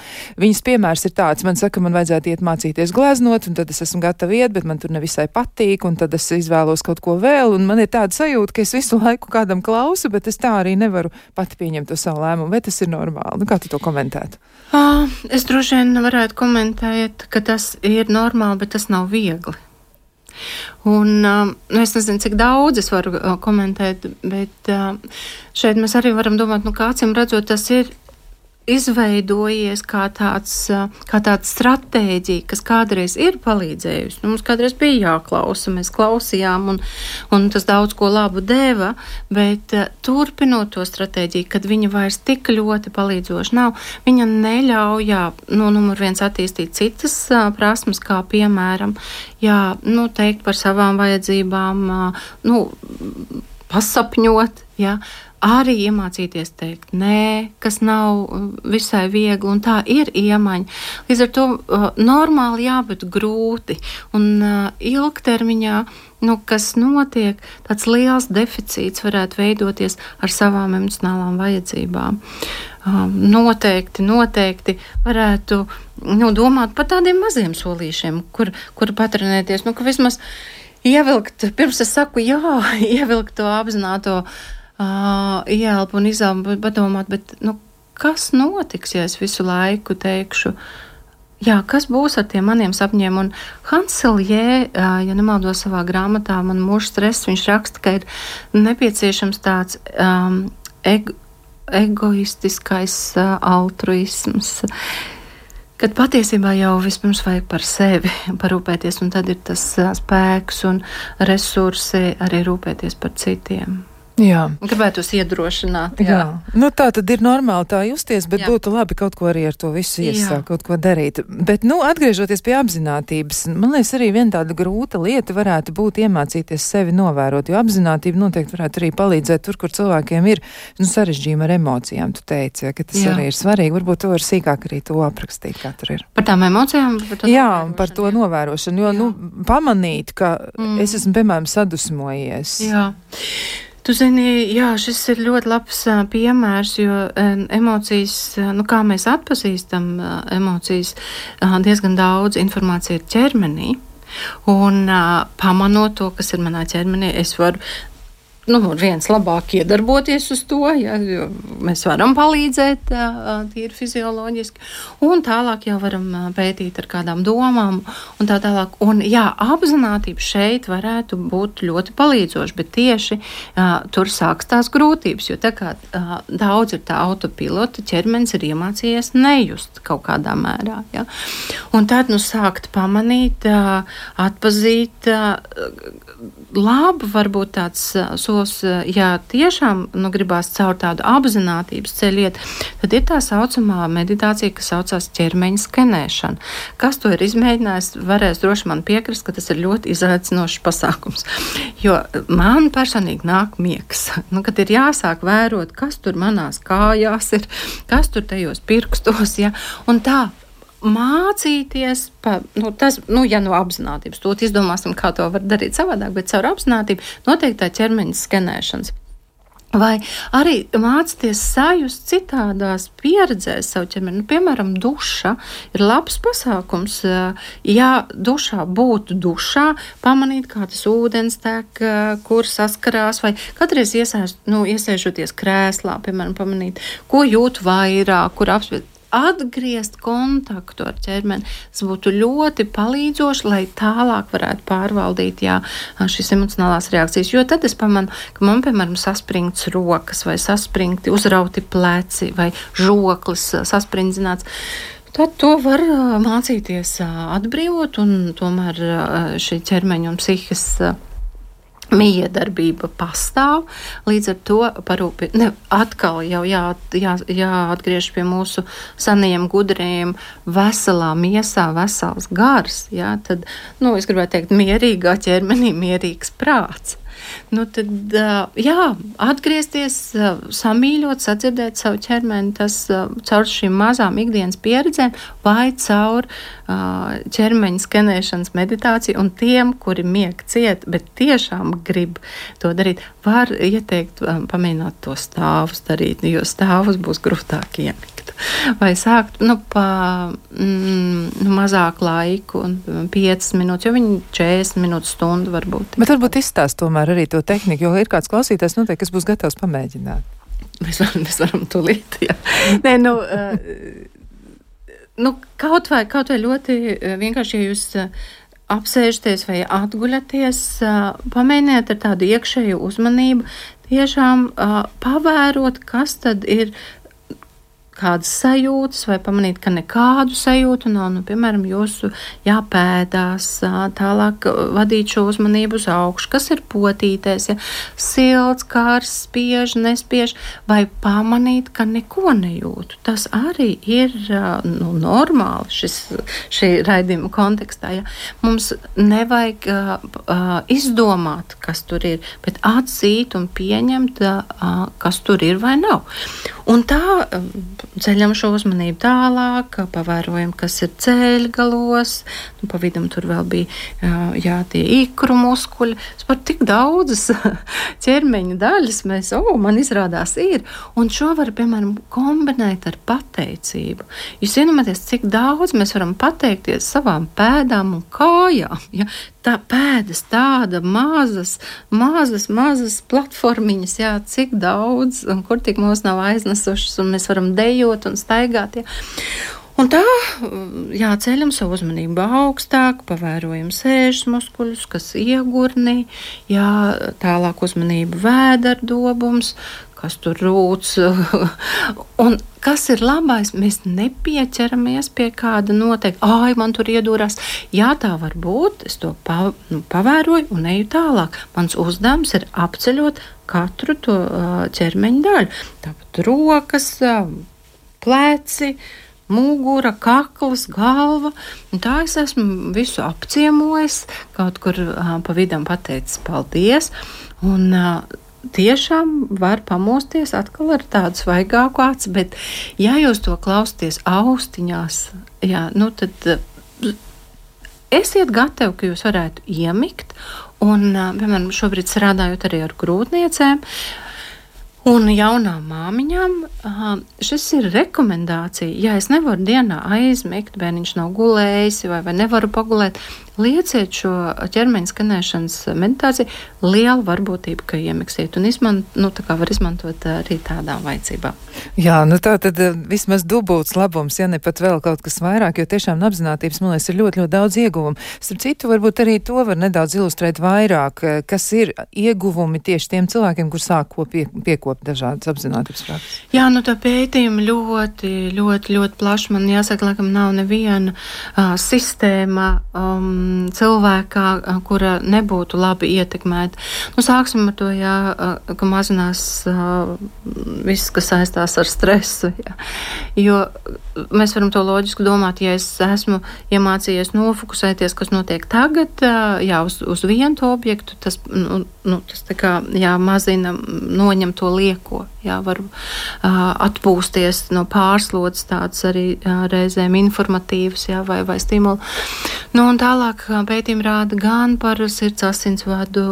viņas piemērs ir tāds, man saka, man vajadzētu iet mācīties gleznot, un tad es esmu gatava iet, bet man tur nevisai patīk, un tad es izvēlos kaut ko vēl, un man ir tāda sajūta, ka es visu laiku kādam klausu, bet es tā arī nevaru pati pieņemt to savu lēmumu. Vai tas ir normāli? Nu, kā tu to komentētu? Es droši vien varētu komentēt, ka tas ir normāli, bet tas nav viegli. Un, uh, es nezinu, cik daudz es varu uh, komentēt, bet uh, šeit mēs arī varam domāt, nu, kā acīm redzot, tas ir izveidojies kā tāds, kā tāds stratēģija, kas kādreiz ir palīdzējusi. Nu, mums kādreiz bija jāklausa, mēs klausījām, un, un tas daudz ko labu deva, bet turpinot to stratēģiju, kad viņa vairs tik ļoti palīdzoša nav, viņa neļauj, jā, nu, numur viens attīstīt citas prasmes, kā piemēram, jā, nu, teikt par savām vajadzībām, nu, pasapņot, jā, arī iemācīties teikt nē, kas nav visai viegli, un tā ir iemaņa. Līdz ar to uh, normāli jā, bet grūti. Un uh, ilgtermiņā, nu, kas notiek, tāds liels deficīts varētu veidoties ar savām emocionālām vajadzībām. Um, noteikti, noteikti varētu nu, domāt par tādiem maziem solīšiem, kur, kur patrenēties. Nu, vismaz ievilkt, pirms es saku, jā, ievilkt to apzināto uh, ielpu un izelpu, padomāt, bet nu, kas notiks, ja es visu laiku teikšu. Jā, kas būs ar tiem maniem sapņiem? Un Hanseljē, ja nemaldos savā grāmatā, man mūža stress, viņš raksta, ka ir nepieciešams tāds um, ego, egoistiskais uh, altruisms. Kad patiesībā jau vispirms vajag par sevi parūpēties, un tad ir tas spēks un resursi arī rūpēties par citiem. Jā. Gribētu iedrošināt. Jā. jā. Nu, tā tad ir normāli tā justies, bet jā. būtu labi kaut ko arī ar to visu iesākt, kaut ko darīt. Bet, nu, atgriežoties pie apzinātības, man liekas, arī viena tāda grūta lieta varētu būt iemācīties sevi novērot, jo apzinātība noteikti varētu arī palīdzēt tur, kur cilvēkiem ir nu, sarežģījumi ar emocijām. Tu teici, ja, ka tas jā. arī ir svarīgi. Varbūt to var sīkāk arī to aprakstīt, kā tur ir. Par tām emocijām? Par jā, par to novērošanu, jo, jā. nu, pamanīt, ka mm. es esmu, piemēram, sadusmojies. Jā. Tu zini, jā, šis ir ļoti labs piemērs, jo emocijas, nu, kā mēs atpazīstam emocijas, diezgan daudz informācija ir ķermenī. Un uh, pamanot to, kas ir manā ķermenī, es varu nu, viens labāk iedarboties uz to, ja, jo mēs varam palīdzēt tīri fizioloģiski, un tālāk jau varam pētīt ar kādām domām un tā tālāk. Un jā, apzinātība šeit varētu būt ļoti palīdzoša, bet tieši uh, tur sāks tās grūtības, jo tā kā uh, daudz ir tā autopilota, ķermenis ir iemācījies nejust kaut kādā mērā. Ja. Un tad nu sākt pamanīt, uh, atpazīt, uh, labu varbūt tāds solis ja tiešām nu, gribās caur tādu apzinātības ceļu iet, tad ir tā saucamā meditācija, kas saucās ķermeņa skenēšana. Kas to ir izmēģinājis, varēs droši man piekrist, ka tas ir ļoti izaicinošs pasākums. Jo man personīgi nāk miegs, nu, kad ir jāsāk vērot, kas tur manās kājās ir, kas tur tajos pirkstos, ja, un tā mācīties, pa, nu, tas, nu, ja no apziņotības, to izdomāsim, kā to var darīt savādāk, bet caur apziņotību noteikti tā ķermeņa skenēšanas. Vai arī mācīties sajust citādās pieredzēs savu ķermeni. Nu, piemēram, duša ir labs pasākums. Ja dušā būtu dušā, pamanīt, kā tas ūdens tek, kur saskarās, vai kādreiz iesaist, nu, iesēžoties krēslā, piemēram, pamanīt, ko jūt vairāk, kur apspriest atgriezt kontaktu ar ķermeni. Tas būtu ļoti palīdzoši, lai tālāk varētu pārvaldīt jā, šīs emocionālās reakcijas. Jo tad es pamanu, ka man, piemēram, saspringts rokas vai saspringti uzrauti pleci vai žoklis sasprindzināts. Tad to var mācīties atbrīvot, un tomēr šī ķermeņa un psihikas miedarbība pastāv. Līdz ar to parūpi, ne, atkal jau jā, jā, jāatgriež pie mūsu senajiem gudriem veselā miesā, vesels gars. Jā, tad, nu, es gribētu teikt, mierīgā ķermenī mierīgs prāts. Nu, tad, jā, atgriezties, samīļot, sadzirdēt savu ķermeni, tas caur šīm mazām ikdienas pieredzēm vai caur ķermeņa skenēšanas meditāciju. Un tiem, kuri mieg ciet, bet tiešām grib to darīt, var ieteikt pamēģināt to stāvus darīt, jo stāvus būs grūtāk iemigt vai sākt nu, pa mm, nu, mazāku laiku, un 5 minūtes, jo viņi 40 minūtes stundu varbūt. Bet varbūt izstāst tomēr arī to tehniku, jo ir kāds klausītājs noteikti, kas būs gatavs pamēģināt. Mēs varam, mēs varam tūlīt, jā. Nē, nu, uh, nu, kaut vai, kaut vai ļoti vienkārši, ja jūs uh, apsēžaties vai atguļaties, uh, pamēģiniet ar tādu iekšēju uzmanību, tiešām pavērot, kas tad ir kādas sajūtas, vai pamanīt, ka nekādu sajūtu nav. Nu, piemēram, jūsu jāpēdās, tālāk vadīt šo uzmanību uz augšu, kas ir potīties, ja silts, kārs, spiež, nespiež, vai pamanīt, ka neko nejūtu. Tas arī ir nu, normāli šis, šī raidījuma kontekstā. Ja. Mums nevajag uh, izdomāt, kas tur ir, bet atzīt un pieņemt, uh, kas tur ir vai nav. Un tā ceļam šo uzmanību tālāk, pavērojam, kas ir ceļgalos, nu, pa vidam tur vēl bija jā, tie ikru muskuļi. Par tik daudzas ķermeņa daļas mēs, o, oh, man izrādās ir, un šo var, piemēram, kombinēt ar pateicību. Jūs iedomājaties, cik daudz mēs varam pateikties savām pēdām un kājām. Ja? Tā pēdas, tāda mazas, mazas, mazas platformiņas, jā, cik daudz, un kur tik mūs nav aiznesušas, un mēs varam dejot un staigāt. Jā. Un tā jāceļam savu uzmanību augstāk, pavērojam sēžas muskuļus, kas iegurni, jā, tālāk uzmanību vēderdobums, kas tur rūc. un kas ir labais, mēs nepieķeramies pie kāda noteikta, ah, man tur iedūrās. Jā, tā var būt, es to pa, nu, pavēroju un eju tālāk. Mans uzdevums ir apceļot katru to uh, ķermeņa daļu. Tāpat rokas, uh, pleci. Mugura, kakls, galva. Un tā es esmu visu apciemojis, kaut kur uh, pa vidam pateicis paldies. Un, uh, tiešām var pamosties atkal ar tādu svaigāku aci, bet ja jūs to klausāties austiņās, jā, nu tad eh, esiet gatavi, ka jūs varētu iemigt. Un, eh, piemēram, šobrīd strādājot arī ar grūtniecēm, Un jaunām māmiņām šis ir rekomendācija. Ja es nevaru dienā aizmigt, bērniņš nav gulējis vai, vai nevaru pagulēt, lieciet šo ķermeņa skanēšanas meditāciju, liela varbūtība, ka iemiksiet un izmant, nu, var izmantot arī tādām vajadzībām. Jā, nu tā tad eh, vismaz dubults labums, ja ne pat vēl kaut kas vairāk, jo tiešām apzinātības, man liekas, ir ļoti, ļoti daudz ieguvumu. Starp citu, varbūt arī to var nedaudz ilustrēt vairāk, eh, kas ir ieguvumi tieši tiem cilvēkiem, kur sāk pie, piekopt dažādas apzinātības prakses. Jā, nu tā pētījuma ļoti, ļoti, ļoti plaši. Man jāsaka, laikam nav neviena uh, sistēma. Um, cilvēkā, kura nebūtu labi ietekmēta. Nu, sāksim ar to, jā, ka mazinās viss, kas saistās ar stresu. Jā. Jo mēs varam to loģiski domāt, ja es esmu iemācījies nofokusēties, kas notiek tagad, jā, uz, uz vienu objektu, tas, nu, nu, tas kā jā, mazina, noņem to lieko. Jā, var uh, atpūsties no pārslodzes, tādas arī uh, reizēm informatīvas jā, vai, vai stimuli. Nu, tālāk pētījumi rāda gan par sirds asinsvadu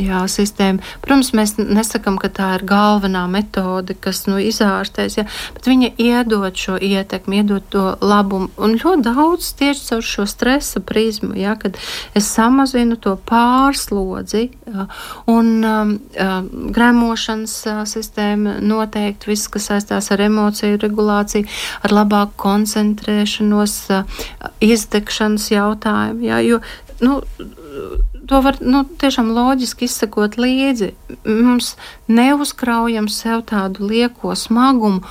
jā, sistēmu. Protams, mēs nesakām, ka tā ir galvenā metode, kas nu, izārstēs, jā, bet viņa iedod šo ietekmi, iedod to labumu. Un ļoti daudz tieši caur šo stresa prizmu, jā, kad es samazinu to pārslodzi jā, un um, gremošanas sistēmu sistēma noteikti viss, kas saistās ar emociju regulāciju, ar labāku koncentrēšanos, izdegšanas jautājumu. Jā, jo, nu, to var nu, tiešām loģiski izsakot līdzi. Mums neuzkraujam sev tādu lieko smagumu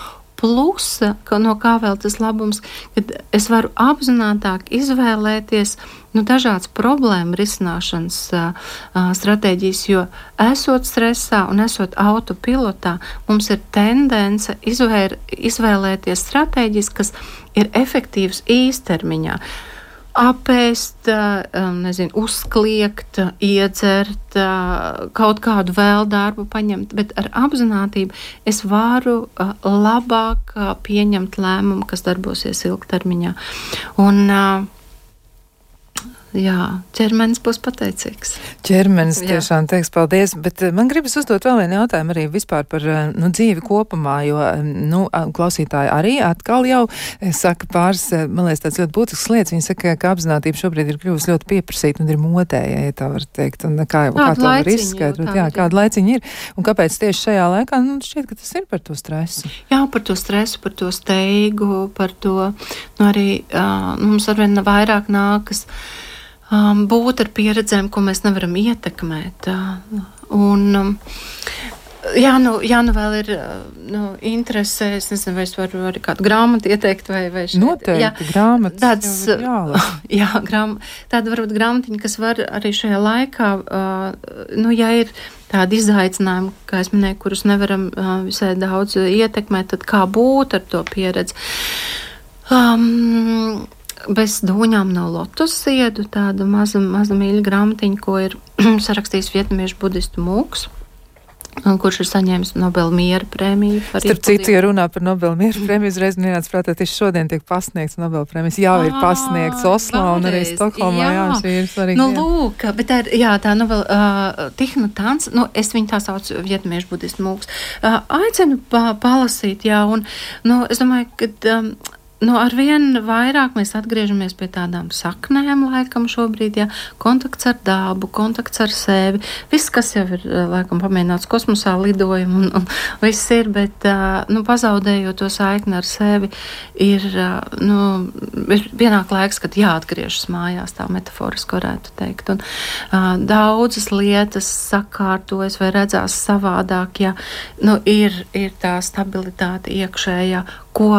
plusa, ka, no kā vēl tas labums, kad es varu apzinātāk izvēlēties nu, dažādas problēmu risināšanas uh, stratēģijas, jo esot stresā un esot autopilotā, mums ir tendence izvēr, izvēlēties stratēģijas, kas ir efektīvas īstermiņā. Uh, apēst, nezinu, uzkliegt, iedzert, kaut kādu vēl darbu paņemt, bet ar apziņotību es varu labāk pieņemt lēmumu, kas darbosies ilgtermiņā. Un, Jā, ķermenis būs pateicīgs. Ķermenis jā. tiešām teiks paldies, bet eh, man gribas uzdot vēl vienu jautājumu arī vispār par eh, nu, dzīvi kopumā, jo nu, klausītāji arī atkal jau eh, saka pāris, man liekas, tāds ļoti būtisks lietas. Viņi saka, ka apzinātība šobrīd ir kļuvusi ļoti pieprasīta un ir modēja, ja tā var teikt. Un kā, jau, kā to var izskaidrot? Jā, kāda laiciņa ir. Un kāpēc tieši šajā laikā, nu, šķiet, ka tas ir par to stresu? Jā, par to stresu, par to steigu, par to, nu, arī uh, mums arvien vairāk nākas. Uh, um, būt ar pieredzēm, ko mēs nevaram ietekmēt. Uh, un, um, Jā, nu, jā, nu vēl ir nu, interese. Es nezinu, vai es varu arī kādu grāmatu ieteikt, vai, vai šeit. Noteikti, jā, grāmatas. Tāds, jā, grām, tāda varbūt grāmatiņa, kas var arī šajā laikā, uh, nu, ja ir tādi izaicinājumi, kā es minēju, kurus nevaram uh, visai daudz ietekmēt, tad kā būt ar to pieredzi. Um, bez dūņām no lotus ziedu, tāda maza, maza mīļa grāmatiņa, ko ir sarakstījis vietnamiešu budistu mūks. Kurš ir saņēmis Nobela miera prēmiju? Starp citu, ja runā par Nobela miera prēmiju, uzreiz nenāc prātā, tieši šodien tiek pasniegts Nobela prēmijas. Jā, ir pasniegts Oslo un arī Stokholmā. Jā, jā šī ir. Nu, lūk, bet tā ir, jā, tā Nobela, uh, Tihna Tans, nu, es viņu tā saucu vietmiešu budistu mūks. Uh, aicinu pa, palasīt, jā, un, nu, es domāju, ka. Um, nu, ar vien vairāk mēs atgriežamies pie tādām saknēm, laikam, šobrīd, ja kontakts ar dabu, kontakts ar sevi. Viss, kas jau ir, eh, laikam, pamēģināts kosmosā, lidojumi un, un viss ir, bet, eh, nu, pazaudējot to saikni ar sevi, ir, eh, nu, ir pienāk laiks, kad jāatgriežas mājās, tā metaforiski varētu teikt. Un uh, daudzas lietas sakārtojas vai redzās savādāk, ja, nu, ir, ir tā stabilitāte iekšējā, ko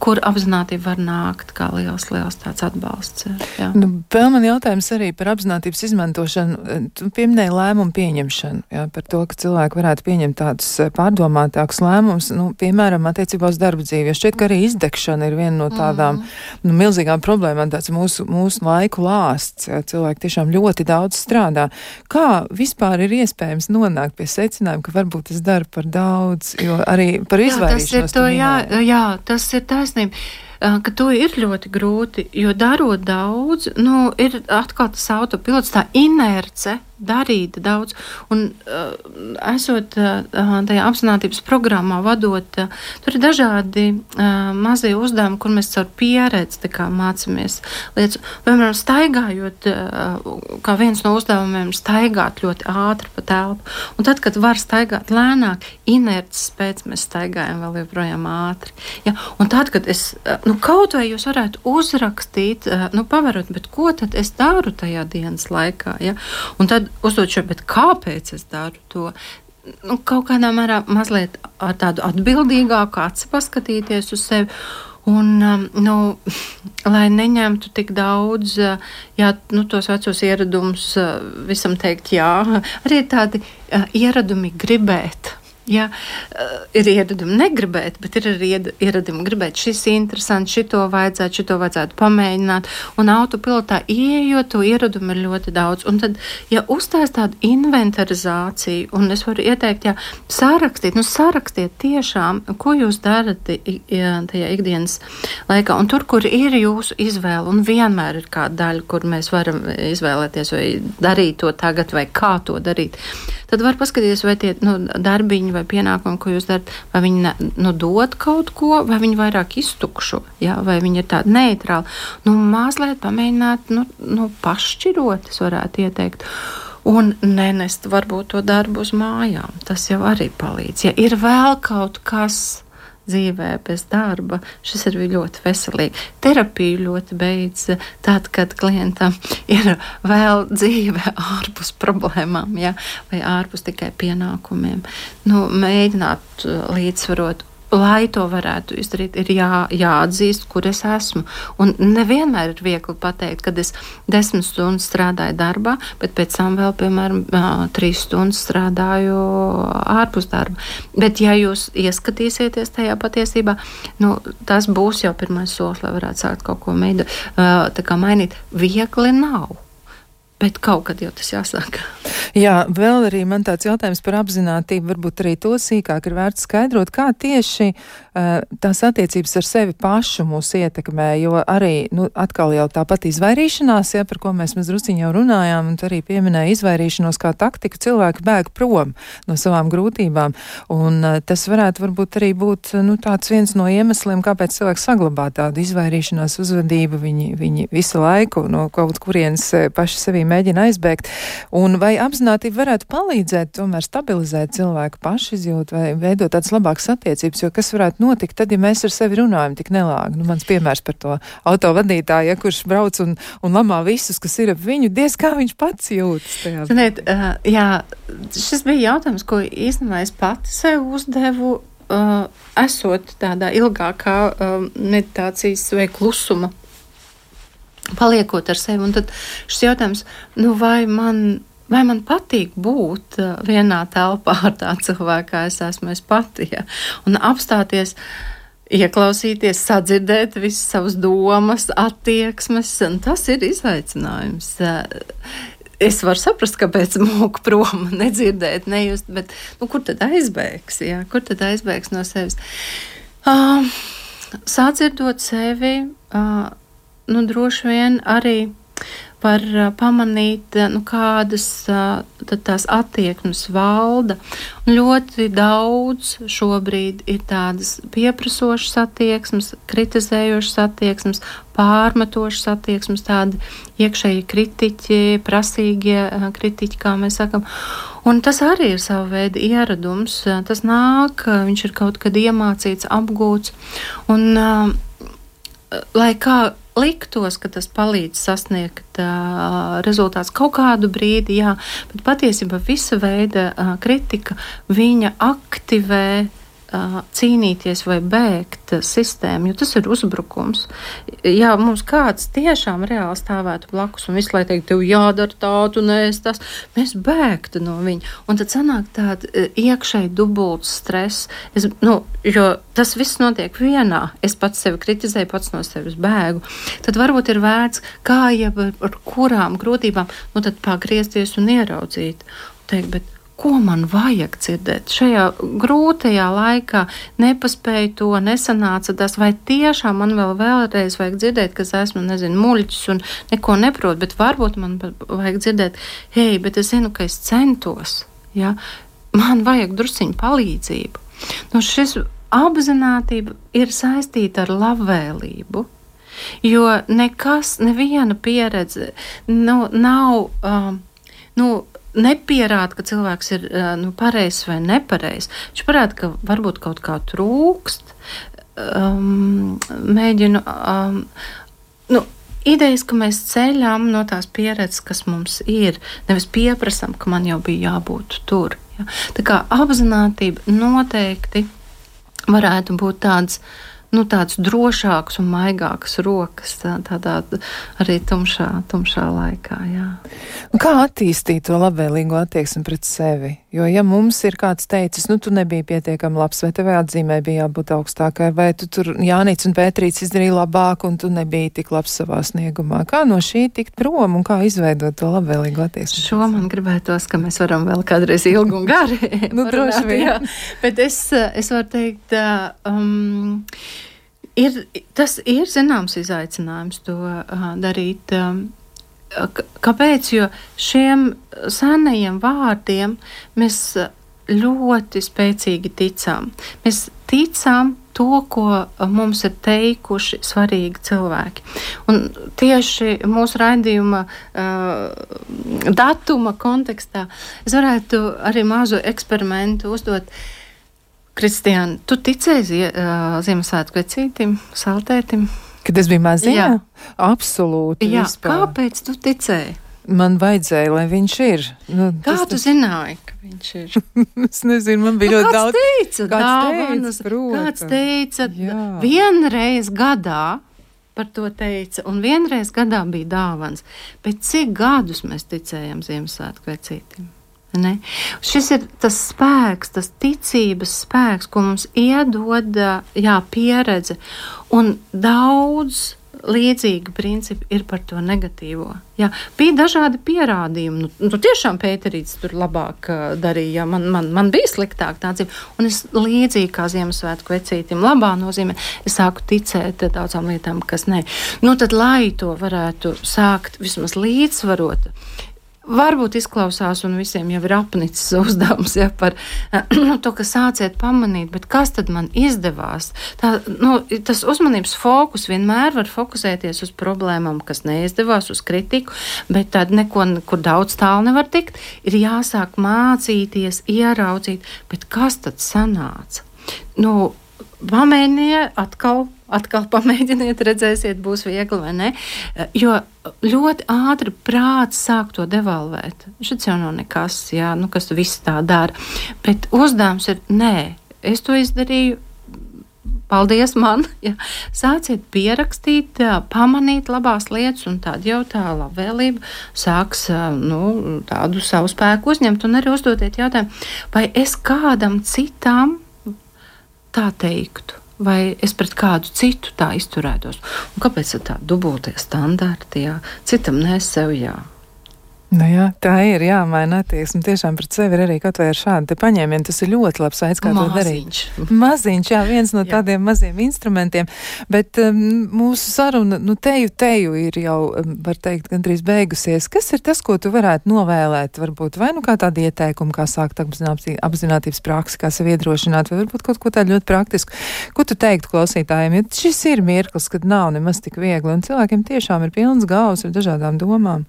kur apziņotība var nākt kā liels, liels tāds atbalsts. Jā. Nu, vēl man jautājums arī par apziņotības izmantošanu. Tu pieminēji lēmumu pieņemšanu, jā, par to, ka cilvēki varētu pieņemt tādus eh, pārdomātākus lēmumus, nu, piemēram, attiecībā uz darba dzīvi. Jo šķiet, ka arī izdegšana ir viena no tādām mm. nu, milzīgām problēmām, tāds mūsu, mūsu laiku lāsts. Jā, cilvēki tiešām ļoti daudz strādā. Kā vispār ir iespējams nonākt pie secinājuma, ka varbūt es daru par daudz, jo arī par izvairīšanos. Jā, tas ir, to, jā, jā, tas ir taisnība ka to ir ļoti grūti, jo darot daudz, nu, ir atkal tas autopilots, tā inerce darīt daudz. Un, uh, esot uh, tajā apziņotības programmā, vadot, uh, tur ir dažādi uh, mazie uzdevumi, kur mēs caur pieredzi mācāmies lietas. Piemēram, staigājot, uh, kā viens no uzdevumiem, staigāt ļoti ātri pa telpu. Un tad, kad var staigāt lēnāk, inerces pēc mēs staigājam vēl joprojām ātri. Ja? Un tad, kad es, uh, nu, kaut vai jūs varētu uzrakstīt, uh, nu, pavarot, bet ko tad es daru tajā dienas laikā? Ja? Un tad uzdot šo, bet kāpēc es daru to? Nu, kaut kādā mērā mazliet ar tādu atbildīgāku aci paskatīties uz sevi. Un, um, nu, lai neņemtu tik daudz, uh, jā, nu, tos vecos ieradumus, uh, visam teikt, jā, arī tādi uh, ieradumi gribēt Ja, uh, ir ieradumi negribēt, bet ir arī ieradumi gribēt. Šis ir interesants, šito vajadzētu, šito vajadzētu pamēģināt. Un autopilotā ieejot, to ieradumi ir ļoti daudz. Un tad, ja uzstāst tādu inventarizāciju, un es varu ieteikt, ja sārakstīt, nu sārakstiet tiešām, ko jūs darat tajā ikdienas laikā. Un tur, kur ir jūsu izvēle, un vienmēr ir kāda daļa, kur mēs varam izvēlēties vai darīt to tagad, vai kā to darīt tad var paskatīties, vai tie nu, darbiņi vai pienākumi, ko jūs darat, vai viņi nu, dod kaut ko, vai viņi vairāk iztukšo, ja? vai viņi ir tādi neitrāli. Nu, mazliet pamēģināt, nu, nu pašķirot, es varētu ieteikt un nenest varbūt to darbu uz mājām. Tas jau arī palīdz. Ja ir vēl kaut kas, dzīvē bez darba, šis ir ļoti veselīgi. Terapija ļoti beidz tad, kad klientam ir vēl dzīve ārpus problēmām, ja, vai ārpus tikai pienākumiem. Nu, mēģināt līdzsvarot lai to varētu izdarīt, ir jā, jāatzīst, kur es esmu. Un nevienmēr ir viegli pateikt, kad es desmit stundas strādāju darbā, bet pēc tam vēl, piemēram, trīs stundas strādāju ārpus darba. Bet, ja jūs ieskatīsieties tajā patiesībā, nu, tas būs jau pirmais solis, lai varētu sākt kaut ko meidu, mainīt. Viegli nav. Bet kaut kad jau tas jāsāk. Jā, vēl arī man tāds jautājums par apzinātību, varbūt arī to sīkāk ir vērts skaidrot, kā tieši uh, tās attiecības ar sevi pašu mūs ietekmē, jo arī, nu, atkal jau tāpat izvairīšanās, ja, par ko mēs mazruciņ jau runājām, un arī pieminēja izvairīšanos kā taktiku, cilvēki bēg prom no savām grūtībām, un uh, tas varētu varbūt arī būt, nu, viens no iemesliem, kāpēc cilvēks saglabā tādu izvairīšanās uzvedību, viņi, viņi visu laiku no kaut kurienes paši sevī mēģina aizbēgt. Un vai apzinātība varētu palīdzēt tomēr stabilizēt cilvēku pašizjūtu vai veidot tādas labākas attiecības, jo kas varētu notikt tad, ja mēs ar sevi runājam tik nelāgi? Nu, mans piemērs par to autovadītāju, ja, kurš brauc un, un lamā visus, kas ir ap viņu, diez kā viņš pats jūtas. Tajā. Ziniet, uh, jā, šis bija jautājums, ko īstenībā es pati sev uzdevu uh, esot tādā ilgākā uh, meditācijas vai klusuma, paliekot ar sevi. Un tad šis jautājums, nu vai man. Vai man patīk būt uh, vienā telpā ar tādu cilvēku, kā es esmu es pati, ja? un apstāties, ieklausīties, sadzirdēt visas savas domas, attieksmes, tas ir izaicinājums. Uh, es varu saprast, kāpēc mūku prom nedzirdēt, nejust, bet nu, kur tad aizbēgs? Jā? Kur tad aizbēgs no sevis? Uh, Sācirdot sevi, uh, nu, droši vien arī var pamanīt, nu, kādas tās attieksmes valda. Un ļoti daudz šobrīd ir tādas pieprasošas attieksmes, kritizējošas attieksmes, pārmetošas attieksmes, tādi iekšēji kritiķi, prasīgie kritiķi, kā mēs sakam. Un tas arī ir sava veida ieradums. Tas nāk, viņš ir kaut kad iemācīts, apgūts. Un, lai kā liktos, ka tas palīdz sasniegt uh, rezultātus kaut kādu brīdi, jā, bet patiesībā visa veida uh, kritika viņa aktivē cīnīties vai bēgt sistēmu, jo tas ir uzbrukums. Ja mums kāds tiešām reāli stāvētu blakus un visu laiku teikt, tev jādara tā, tu neesi tas, mēs bēgtu no viņa. Un tad sanāk tāda iekšēji dubults stress, es, nu, jo tas viss notiek vienā. Es pats sevi kritizēju, pats no sevis bēgu. Tad varbūt ir vērts, kā jau ar kurām grūtībām, nu tad pagriezties un ieraudzīt. Teikt, bet ko man vajag dzirdēt. Šajā grūtajā laikā nepaspēju to, nesanāca tas, vai tiešām man vēl vēlreiz vajag dzirdēt, ka es esmu, nezinu, muļķis un neko neprotu, bet varbūt man vajag dzirdēt, hei, bet es zinu, ka es centos, ja? man vajag drusciņu palīdzību. Nu, šis apzinātība ir saistīta ar labvēlību. Jo nekas, neviena pieredze nu, nav. Um, nu, nepierāda, ka cilvēks ir nu, pareizs vai nepareizs. Viņš parāda, ka varbūt kaut kā trūkst. Um, mēģinu. Um, nu, Idejas, ka mēs ceļām no tās pieredzes, kas mums ir, nevis pieprasām, ka man jau bija jābūt tur. Ja? Tā kā apziņotība noteikti varētu būt tāds uh, nu, tāds drošāks un maigāks rokas tā, tādā arī tumšā, tumšā laikā. Jā. Kā attīstīt to labvēlīgo attieksmi pret sevi? Jo, ja mums ir kāds teicis, nu, tu nebija pietiekami labs, vai tev atzīmē bija jābūt augstākai, vai tu tur Jānis un Pētrīts izdarīja labāk, un tu nebija tik labs savā sniegumā. Kā no šī tikt prom un kā izveidot to labvēlīgo attieksmi? Šo man gribētos, ka mēs varam vēl kādreiz ilgi un gari. nu, droši vien. Bet es, es varu teikt, um, ir, tas ir zināms izaicinājums to uh, darīt. Um, Kāpēc? Jo šiem senajiem vārdiem mēs ļoti spēcīgi ticam. Mēs ticam to, ko mums ir teikuši svarīgi cilvēki. Un tieši mūsu raidījuma uh, datuma kontekstā es varētu arī mazu eksperimentu uzdot. Kristiāna, tu ticēji uh, Ziemassvētku vecītim, saltētim? Kad es biju maziņa? Absolūti. Jā, vispār. kāpēc tu ticēji? Man vajadzēja, lai viņš ir. Nu, Kā tu tas... zināji, ka viņš ir? es nezinu, man bija nu, ļoti daudz. Teica, kāds dāvanas, teica, protams. kāds teica, Jā. vienreiz gadā par to teica, un vienreiz gadā bija dāvans. Bet cik gadus mēs ticējam Ziemassvētku vecītim? Ne? Šis ir tas spēks, tas ticības spēks, ko mums iedod jā, pieredze. Un daudz līdzīgi principi ir par to negatīvo. Jā, bija dažādi pierādījumi. Nu, nu, tiešām Pēterīts tur labāk uh, darīja, man, man, man bija sliktāk tā dzīve. Un es līdzīgi kā Ziemassvētku vecītim labā nozīmē, es sāku ticēt daudzām lietām, kas nē. Nu, tad, lai to varētu sākt vismaz līdzsvarot, varbūt izklausās, un visiem jau ir apnicis uzdevums ja, par nu, to, ka sāciet pamanīt, bet kas tad man izdevās? Tā, nu, tas uzmanības fokus vienmēr var fokusēties uz problēmām, kas neizdevās, uz kritiku, bet tad neko, kur daudz tālu nevar tikt, ir jāsāk mācīties, ieraudzīt, bet kas tad sanāca? Nu, pamēģiniet atkal atkal pamēģiniet, redzēsiet, būs viegli vai ne. Jo ļoti ātri prāts sāk to devalvēt. Šis jau nav nekas, jā, nu, kas viss tā dara. Bet uzdevums ir, nē, es to izdarīju. Paldies man! Ja. Sāciet pierakstīt, pamanīt labās lietas, un tāda jau tā labvēlība sāks nu, tādu savu spēku uzņemt. Un arī uzdotiet jautājumu, vai es kādam citam tā teiktu vai es pret kādu citu tā izturētos. Un kāpēc ir tādi dubultie standarti? Jā? Citam nē, sev jā. Nu jā, tā ir jāmaina attieksme. Tiešām pret sevi ir arī kaut vai ar šādu paņēmienu. Tas ir ļoti labs veids, kā Maziņš. to darīt. Maziņš, jā, viens no tādiem maziem instrumentiem. Bet um, mūsu saruna, nu, teju, teju ir jau, um, var teikt, gandrīz beigusies. Kas ir tas, ko tu varētu novēlēt? Varbūt vai nu kā tādu ieteikumu, kā sākt apzinātības praksi, kā sevi iedrošināt, vai varbūt kaut ko tādu ļoti praktisku. Ko tu teiktu klausītājiem? Jo šis ir mirklis, kad nav nemaz tik viegli, un cilvēkiem tiešām ir pilns galvas ar dažādām domām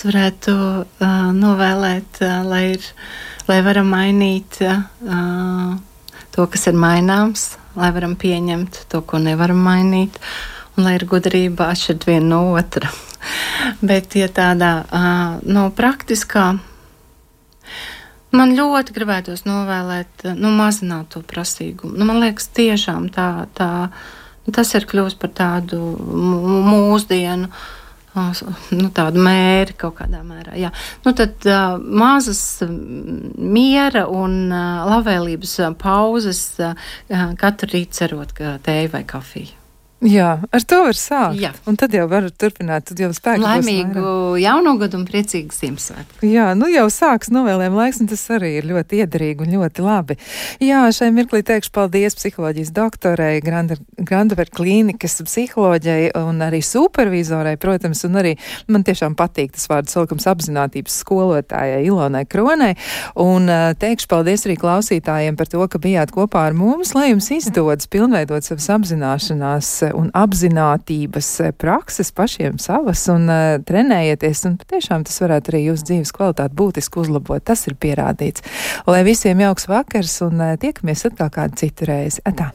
es varētu uh, novēlēt, uh, lai, ir, lai varam mainīt uh, to, kas ir maināms, lai varam pieņemt to, ko nevaram mainīt, un lai ir gudrība atšķirt vienu no otra. Bet, ja tādā uh, no praktiskā, man ļoti gribētos novēlēt, nu, mazināt to prasīgumu. Nu, man liekas, tiešām tā, tā, tas ir kļūst par tādu mūsdienu. Uh, nu, tādu mēri kaut kādā mērā. Jā. Nu, tad uh, mazas miera un uh, labvēlības pauzes uh, katru rītu cerot tēju vai kafiju. Jā, ar to var sākt. Jā. Un tad jau var turpināt. Tad jau spēks. Laimīgu jauno gadu un priecīgu Ziemassvētku. Jā, nu jau sāks novēlēm laiks, un tas arī ir ļoti iederīgi un ļoti labi. Jā, šai mirklī teikšu paldies psiholoģijas doktorei, Grandaver klīnikas psiholoģijai un arī supervizorai, protams, un arī man tiešām patīk tas vārds salikums apzinātības skolotājai Ilonai Kronai. Un teikšu paldies arī klausītājiem par to, ka bijāt kopā ar mums, lai jums izdodas pilnveidot savas apzināšanās un apzinātības prakses pašiem savas un uh, trenējieties, un patiešām tas varētu arī jūsu dzīves kvalitāti būtiski uzlabot. Tas ir pierādīts. Lai visiem jauks vakars un uh, tiekamies atkal kādu citu reizi. Atā.